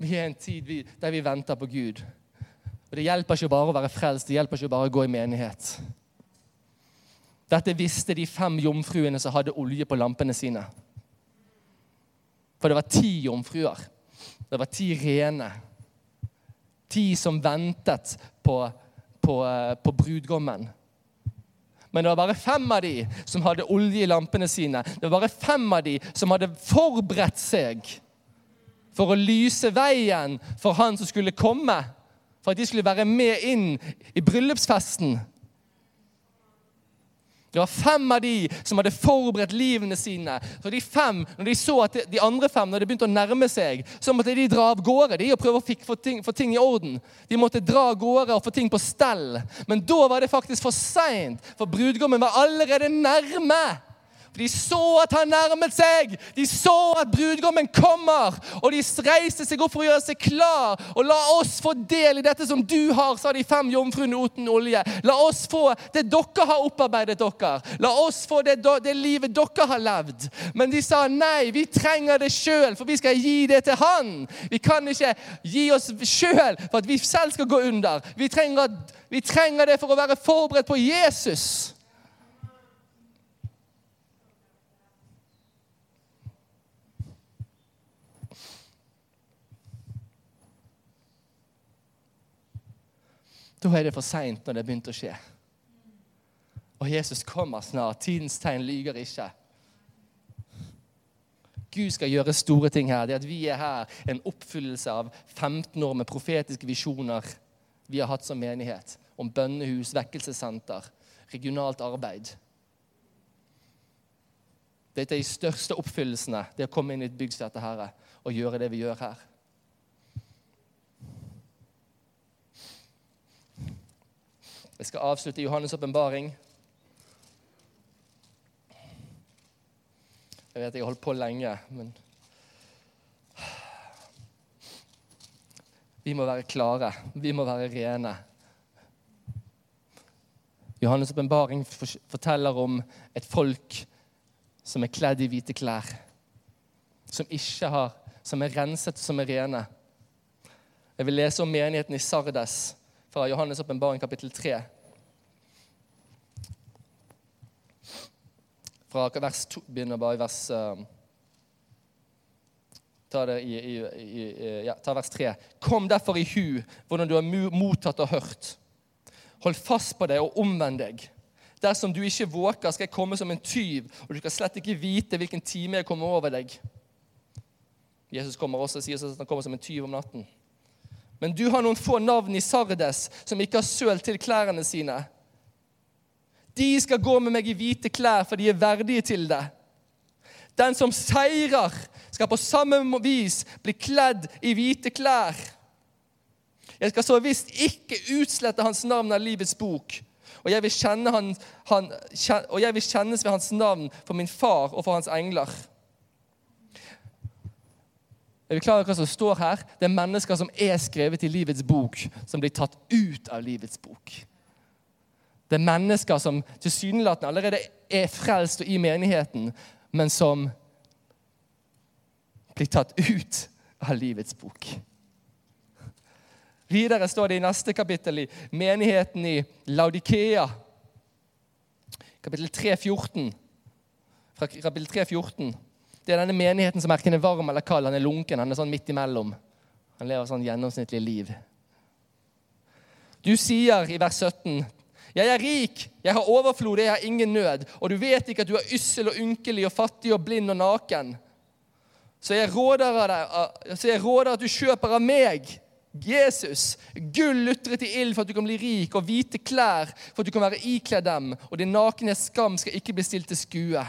Vi er en tid der vi venter på Gud. Og Det hjelper ikke bare å være frelst, det hjelper ikke bare å gå i menighet. Dette visste de fem jomfruene som hadde olje på lampene sine. For det var ti jomfruer. Det var ti rene. Ti som ventet på, på, på brudgommen. Men det var bare fem av de som hadde olje i lampene sine. Det var bare fem av de som hadde forberedt seg for å lyse veien for han som skulle komme. For at de skulle være med inn i bryllupsfesten. Det var fem av de som hadde forberedt livene sine. Så de fem, når de så at de andre fem når de begynte å nærme seg, så måtte de dra av gårde de og prøve å få ting, få ting i orden. De måtte dra av gårde og få ting på stell. Men da var det faktisk for seint, for brudgommen var allerede nærme. De så at han nærmet seg. De så at brudgommen kommer. Og de reiste seg opp for å gjøre seg klar. Og la oss få del i dette som du har, sa de fem jomfruene uten olje. La oss få det dere har opparbeidet dere. La oss få det, det livet dere har levd. Men de sa nei, vi trenger det sjøl, for vi skal gi det til han. Vi kan ikke gi oss sjøl for at vi selv skal gå under. Vi trenger, vi trenger det for å være forberedt på Jesus. Da er det for seint når det har begynt å skje. Og Jesus kommer snart. Tidens tegn lyger ikke. Gud skal gjøre store ting her. Det at vi er her, en oppfyllelse av 15 år med profetiske visjoner vi har hatt som menighet. Om bønnehus, vekkelsessenter, regionalt arbeid. Dette er de største oppfyllelsene, det å komme inn i et bygg som dette her, og gjøre det vi gjør her. Jeg skal avslutte Johannes' åpenbaring. Jeg vet jeg har holdt på lenge, men Vi må være klare. Vi må være rene. Johannes' åpenbaring forteller om et folk som er kledd i hvite klær. Som ikke har, som er renset, som er rene. Jeg vil lese om menigheten i Sardes fra Johannes' åpenbaring kapittel 3. Fra vers 2, begynner bare i vers uh, ta, det i, i, i, ja, ta vers 3. Kom derfor i hu hvordan du har mottatt og hørt. Hold fast på det og omvend deg. Dersom du ikke våker, skal jeg komme som en tyv, og du skal slett ikke vite hvilken time jeg kommer over deg. Jesus kommer også og sier at han kommer som en tyv om natten. Men du har noen få navn i Sardes som ikke har sølt til klærne sine. De skal gå med meg i hvite klær, for de er verdige til det. Den som seirer, skal på samme vis bli kledd i hvite klær. Jeg skal så visst ikke utslette hans navn av livets bok. Og jeg, han, han, og jeg vil kjennes ved hans navn for min far og for hans engler. Er vi klar over hva som står her? Det er mennesker som er skrevet i livets bok, som blir tatt ut av livets bok. Det er mennesker som tilsynelatende allerede er frelst og i menigheten, men som blir tatt ut av livets bok. Videre står det i neste kapittel i menigheten i Laudikea. Kapittel 3, 14. Fra kapittel 3, 14. Det er denne menigheten som verken er varm eller kald. Han er lunken. Han er sånn midt imellom. Han lever sånn gjennomsnittlig liv. Du sier i vers 17 jeg er rik, jeg har overflod, jeg har ingen nød. Og du vet ikke at du er yssel og ynkelig og fattig og blind og naken. Så jeg råder, deg, så jeg råder at du kjøper av meg, Jesus, gull lutret i ild for at du kan bli rik, og hvite klær for at du kan være ikledd dem, og din nakne skam skal ikke bli stilt til skue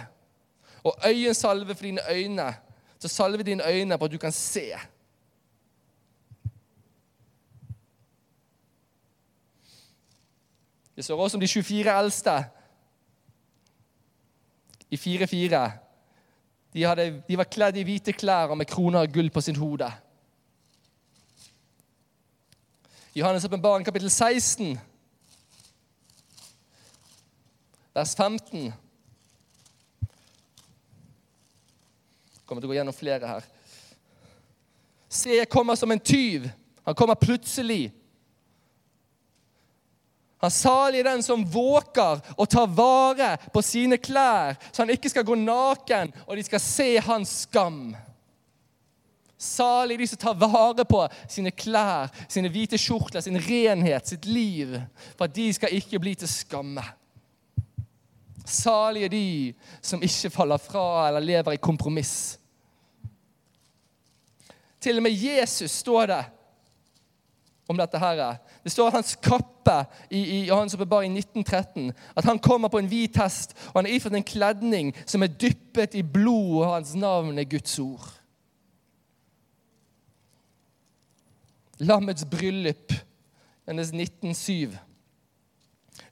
og øyensalve for dine øyne. Så salve dine øyne på at du kan se. Det står også om de 24 eldste i 4-4. De, de, var kledd i hvite klær og med kroner av gull på sin hode. Johannes' åpenbaring kapittel 16, vers 15. Jeg kommer til å gå gjennom flere her. Se, jeg kommer som en tyv. Han kommer plutselig. Han salig den som våker og tar vare på sine klær, så han ikke skal gå naken, og de skal se hans skam. Salig de som tar vare på sine klær, sine hvite skjortler, sin renhet, sitt liv, for at de skal ikke bli til skamme. Salige de som ikke faller fra eller lever i kompromiss. Til og med Jesus står det om dette her. Det står at hans kappe i, i Johannes åpenbaring 1913 at han kommer på en hvit hest, og han er iført en kledning som er dyppet i blod, og hans navn er Guds ord. Lammets bryllup, hennes 1907.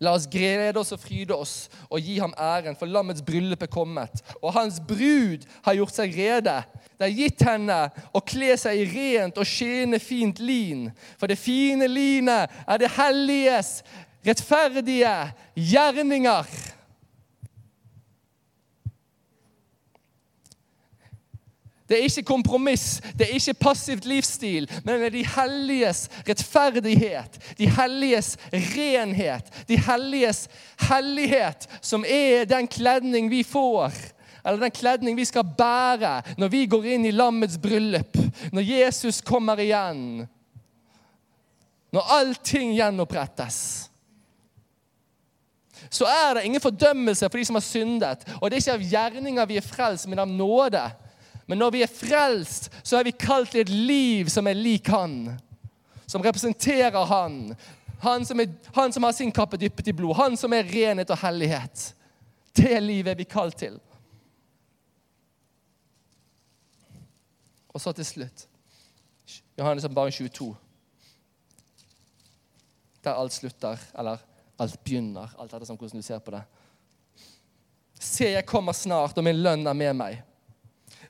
La oss glede oss og fryde oss og gi ham æren, for lammets bryllup er kommet. Og hans brud har gjort seg rede. Det er gitt henne å kle seg i rent og skinnende fint lin. For det fine linet er det helliges rettferdige gjerninger. Det er ikke kompromiss, det er ikke passivt livsstil, men det er de helliges rettferdighet, de helliges renhet, de helliges hellighet, som er den kledning vi får. Eller den kledning vi skal bære når vi går inn i lammets bryllup. Når Jesus kommer igjen. Når allting gjenopprettes så er det ingen fordømmelse for de som har syndet. Og det er ikke av gjerninger vi er frelst, men av nåde. Men når vi er frelst, så er vi kalt til et liv som er lik Han. Som representerer Han. Han som, er, han som har sin kappe dyppet i blod. Han som er renhet og hellighet. Det livet er vi kalt til. Og så til slutt Johannes bare 22. Der alt slutter, eller alt begynner. Alt etter hvordan du ser på det. Se, jeg kommer snart, og min lønn er med meg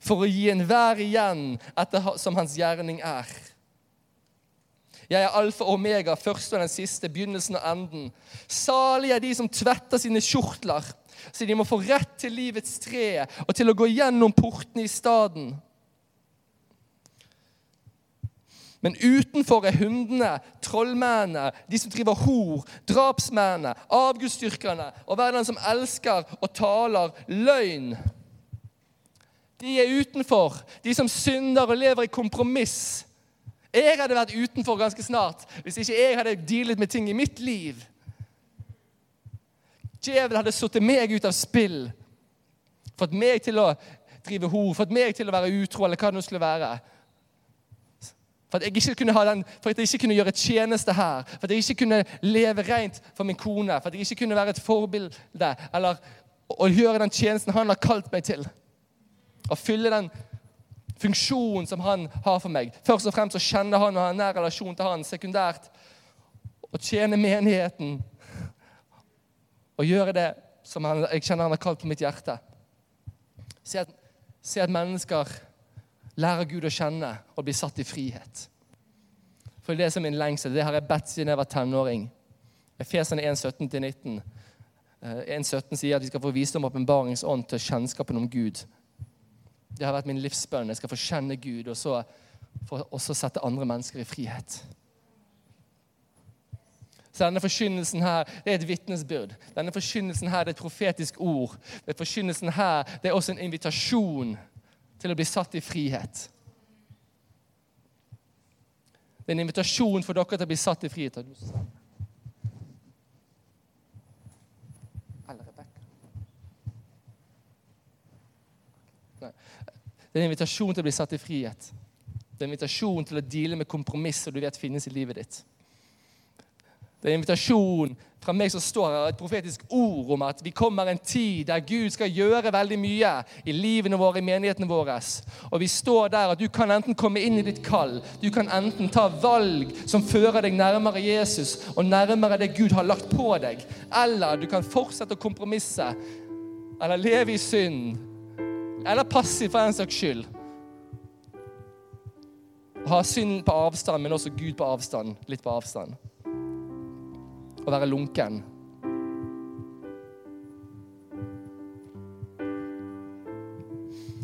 for å gi enhver igjen etter som hans gjerning er. Jeg er alfa og omega, første og den siste, begynnelsen og enden. Salig er de som tvetter sine kjortler, så de må få rett til livets tre og til å gå gjennom portene i staden. Men utenfor er hundene, trollmennene, de som driver hor, drapsmennene, avgudsdyrkerne og hver den som elsker og taler løgn. De er utenfor. De som synder og lever i kompromiss. Jeg hadde vært utenfor ganske snart hvis ikke jeg hadde dealet med ting i mitt liv. Djevelen hadde satt meg ut av spill. Fått meg til å drive hor, fått meg til å være utro, eller hva det nå skulle være. For at, jeg ikke kunne ha den, for at jeg ikke kunne gjøre tjeneste her, for at jeg ikke kunne leve rent for min kone, for at jeg ikke kunne være et forbilde eller å gjøre den tjenesten han har kalt meg til. Å fylle den funksjonen som han har for meg. Først og fremst å kjenne han og ha en nær relasjon til han. Sekundært å tjene menigheten og gjøre det som han, jeg kjenner han har kalt på mitt hjerte. Se at, se at mennesker lærer Gud å kjenne og blir satt i frihet. For det som er min lengsel. Det har jeg bedt siden jeg var tenåring. Efesene 1, 17-19. 1,17 sier at vi skal få visdom og åpenbaringsånd til kjennskapen om Gud. Det har vært min livsbønn. Jeg skal få kjenne Gud, og så for også sette andre mennesker i frihet. Så denne forkynnelsen her, det er et vitnesbyrd. Denne forkynnelsen her, det er et profetisk ord. Denne forkynnelsen her, det er også en invitasjon til å bli satt i frihet. Det er en invitasjon for dere til å bli satt i frihet. Det er en invitasjon til å bli satt i frihet. Det er en invitasjon til å deale med kompromisser du vet finnes i livet ditt. Det er en invitasjon fra meg som står her, et profetisk ord om at vi kommer en tid der Gud skal gjøre veldig mye i livene våre, i menighetene våre. Og vi står der at du kan enten komme inn i ditt kall, du kan enten ta valg som fører deg nærmere Jesus og nærmere det Gud har lagt på deg, eller du kan fortsette å kompromisse eller leve i synd eller passiv for en saks skyld. Å Ha synd på avstand, men også Gud på avstand. Litt på avstand. Å være lunken.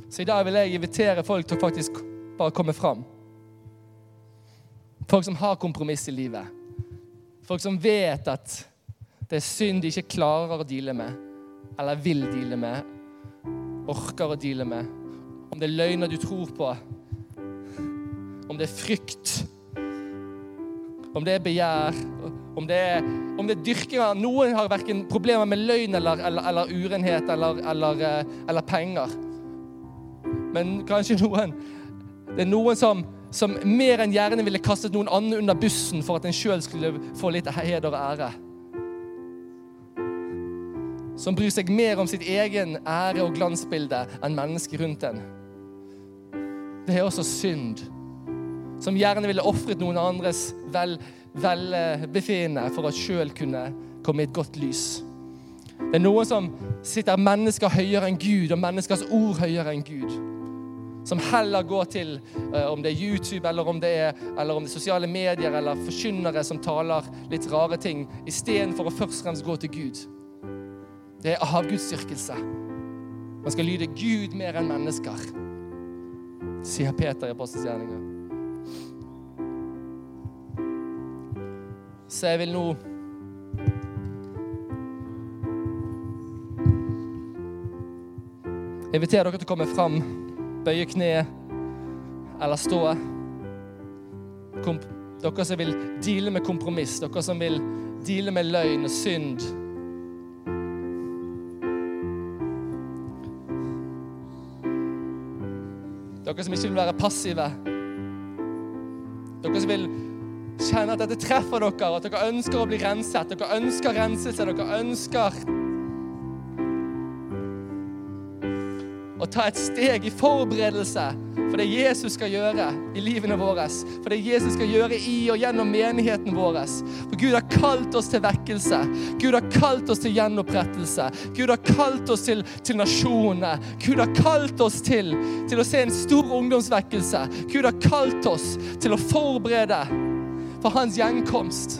Så i dag vil jeg invitere folk til å faktisk bare komme fram. Folk som har kompromiss i livet. Folk som vet at det er synd de ikke klarer å deale med, eller vil deale med, orker å deale med. Om det er løgner du tror på, om det er frykt, om det er begjær, om det er, om det er dyrking av Noen har verken problemer med løgn eller, eller, eller urenhet eller, eller, eh, eller penger. Men kanskje noen Det er noen som, som mer enn gjerne ville kastet noen andre under bussen for at en sjøl skulle få litt heder og ære. Som bryr seg mer om sitt egen ære og glansbilde enn mennesket rundt en. Det er også synd. Som gjerne ville ofret noen andres velbefinnende for at sjøl kunne komme i et godt lys. Det er noen som sitter mennesker høyere enn Gud, og menneskers ord høyere enn Gud. Som heller går til uh, om det er YouTube, eller om det er, eller om det er sosiale medier, eller forkynnere som taler litt rare ting, istedenfor å først og fremst gå til Gud. Det er avgudsdyrkelse. Man skal lyde Gud mer enn mennesker, sier Peter i Apostelens gjerninger. Så jeg vil nå inviter dere til å komme fram, bøye kneet eller stå. Komp dere som vil deale med kompromiss, dere som vil deale med løgn og synd. Dere som ikke vil være passive. Dere som vil kjenne at dette treffer dere, at dere ønsker å bli renset. Dere ønsker renselse. Dere ønsker ta et steg i forberedelse for det Jesus skal gjøre i livene våre. For det Jesus skal gjøre i og gjennom menigheten vår. For Gud har kalt oss til vekkelse. Gud har kalt oss til gjenopprettelse. Gud har kalt oss til, til nasjonene. Gud har kalt oss til, til å se en stor ungdomsvekkelse. Gud har kalt oss til å forberede for hans gjenkomst.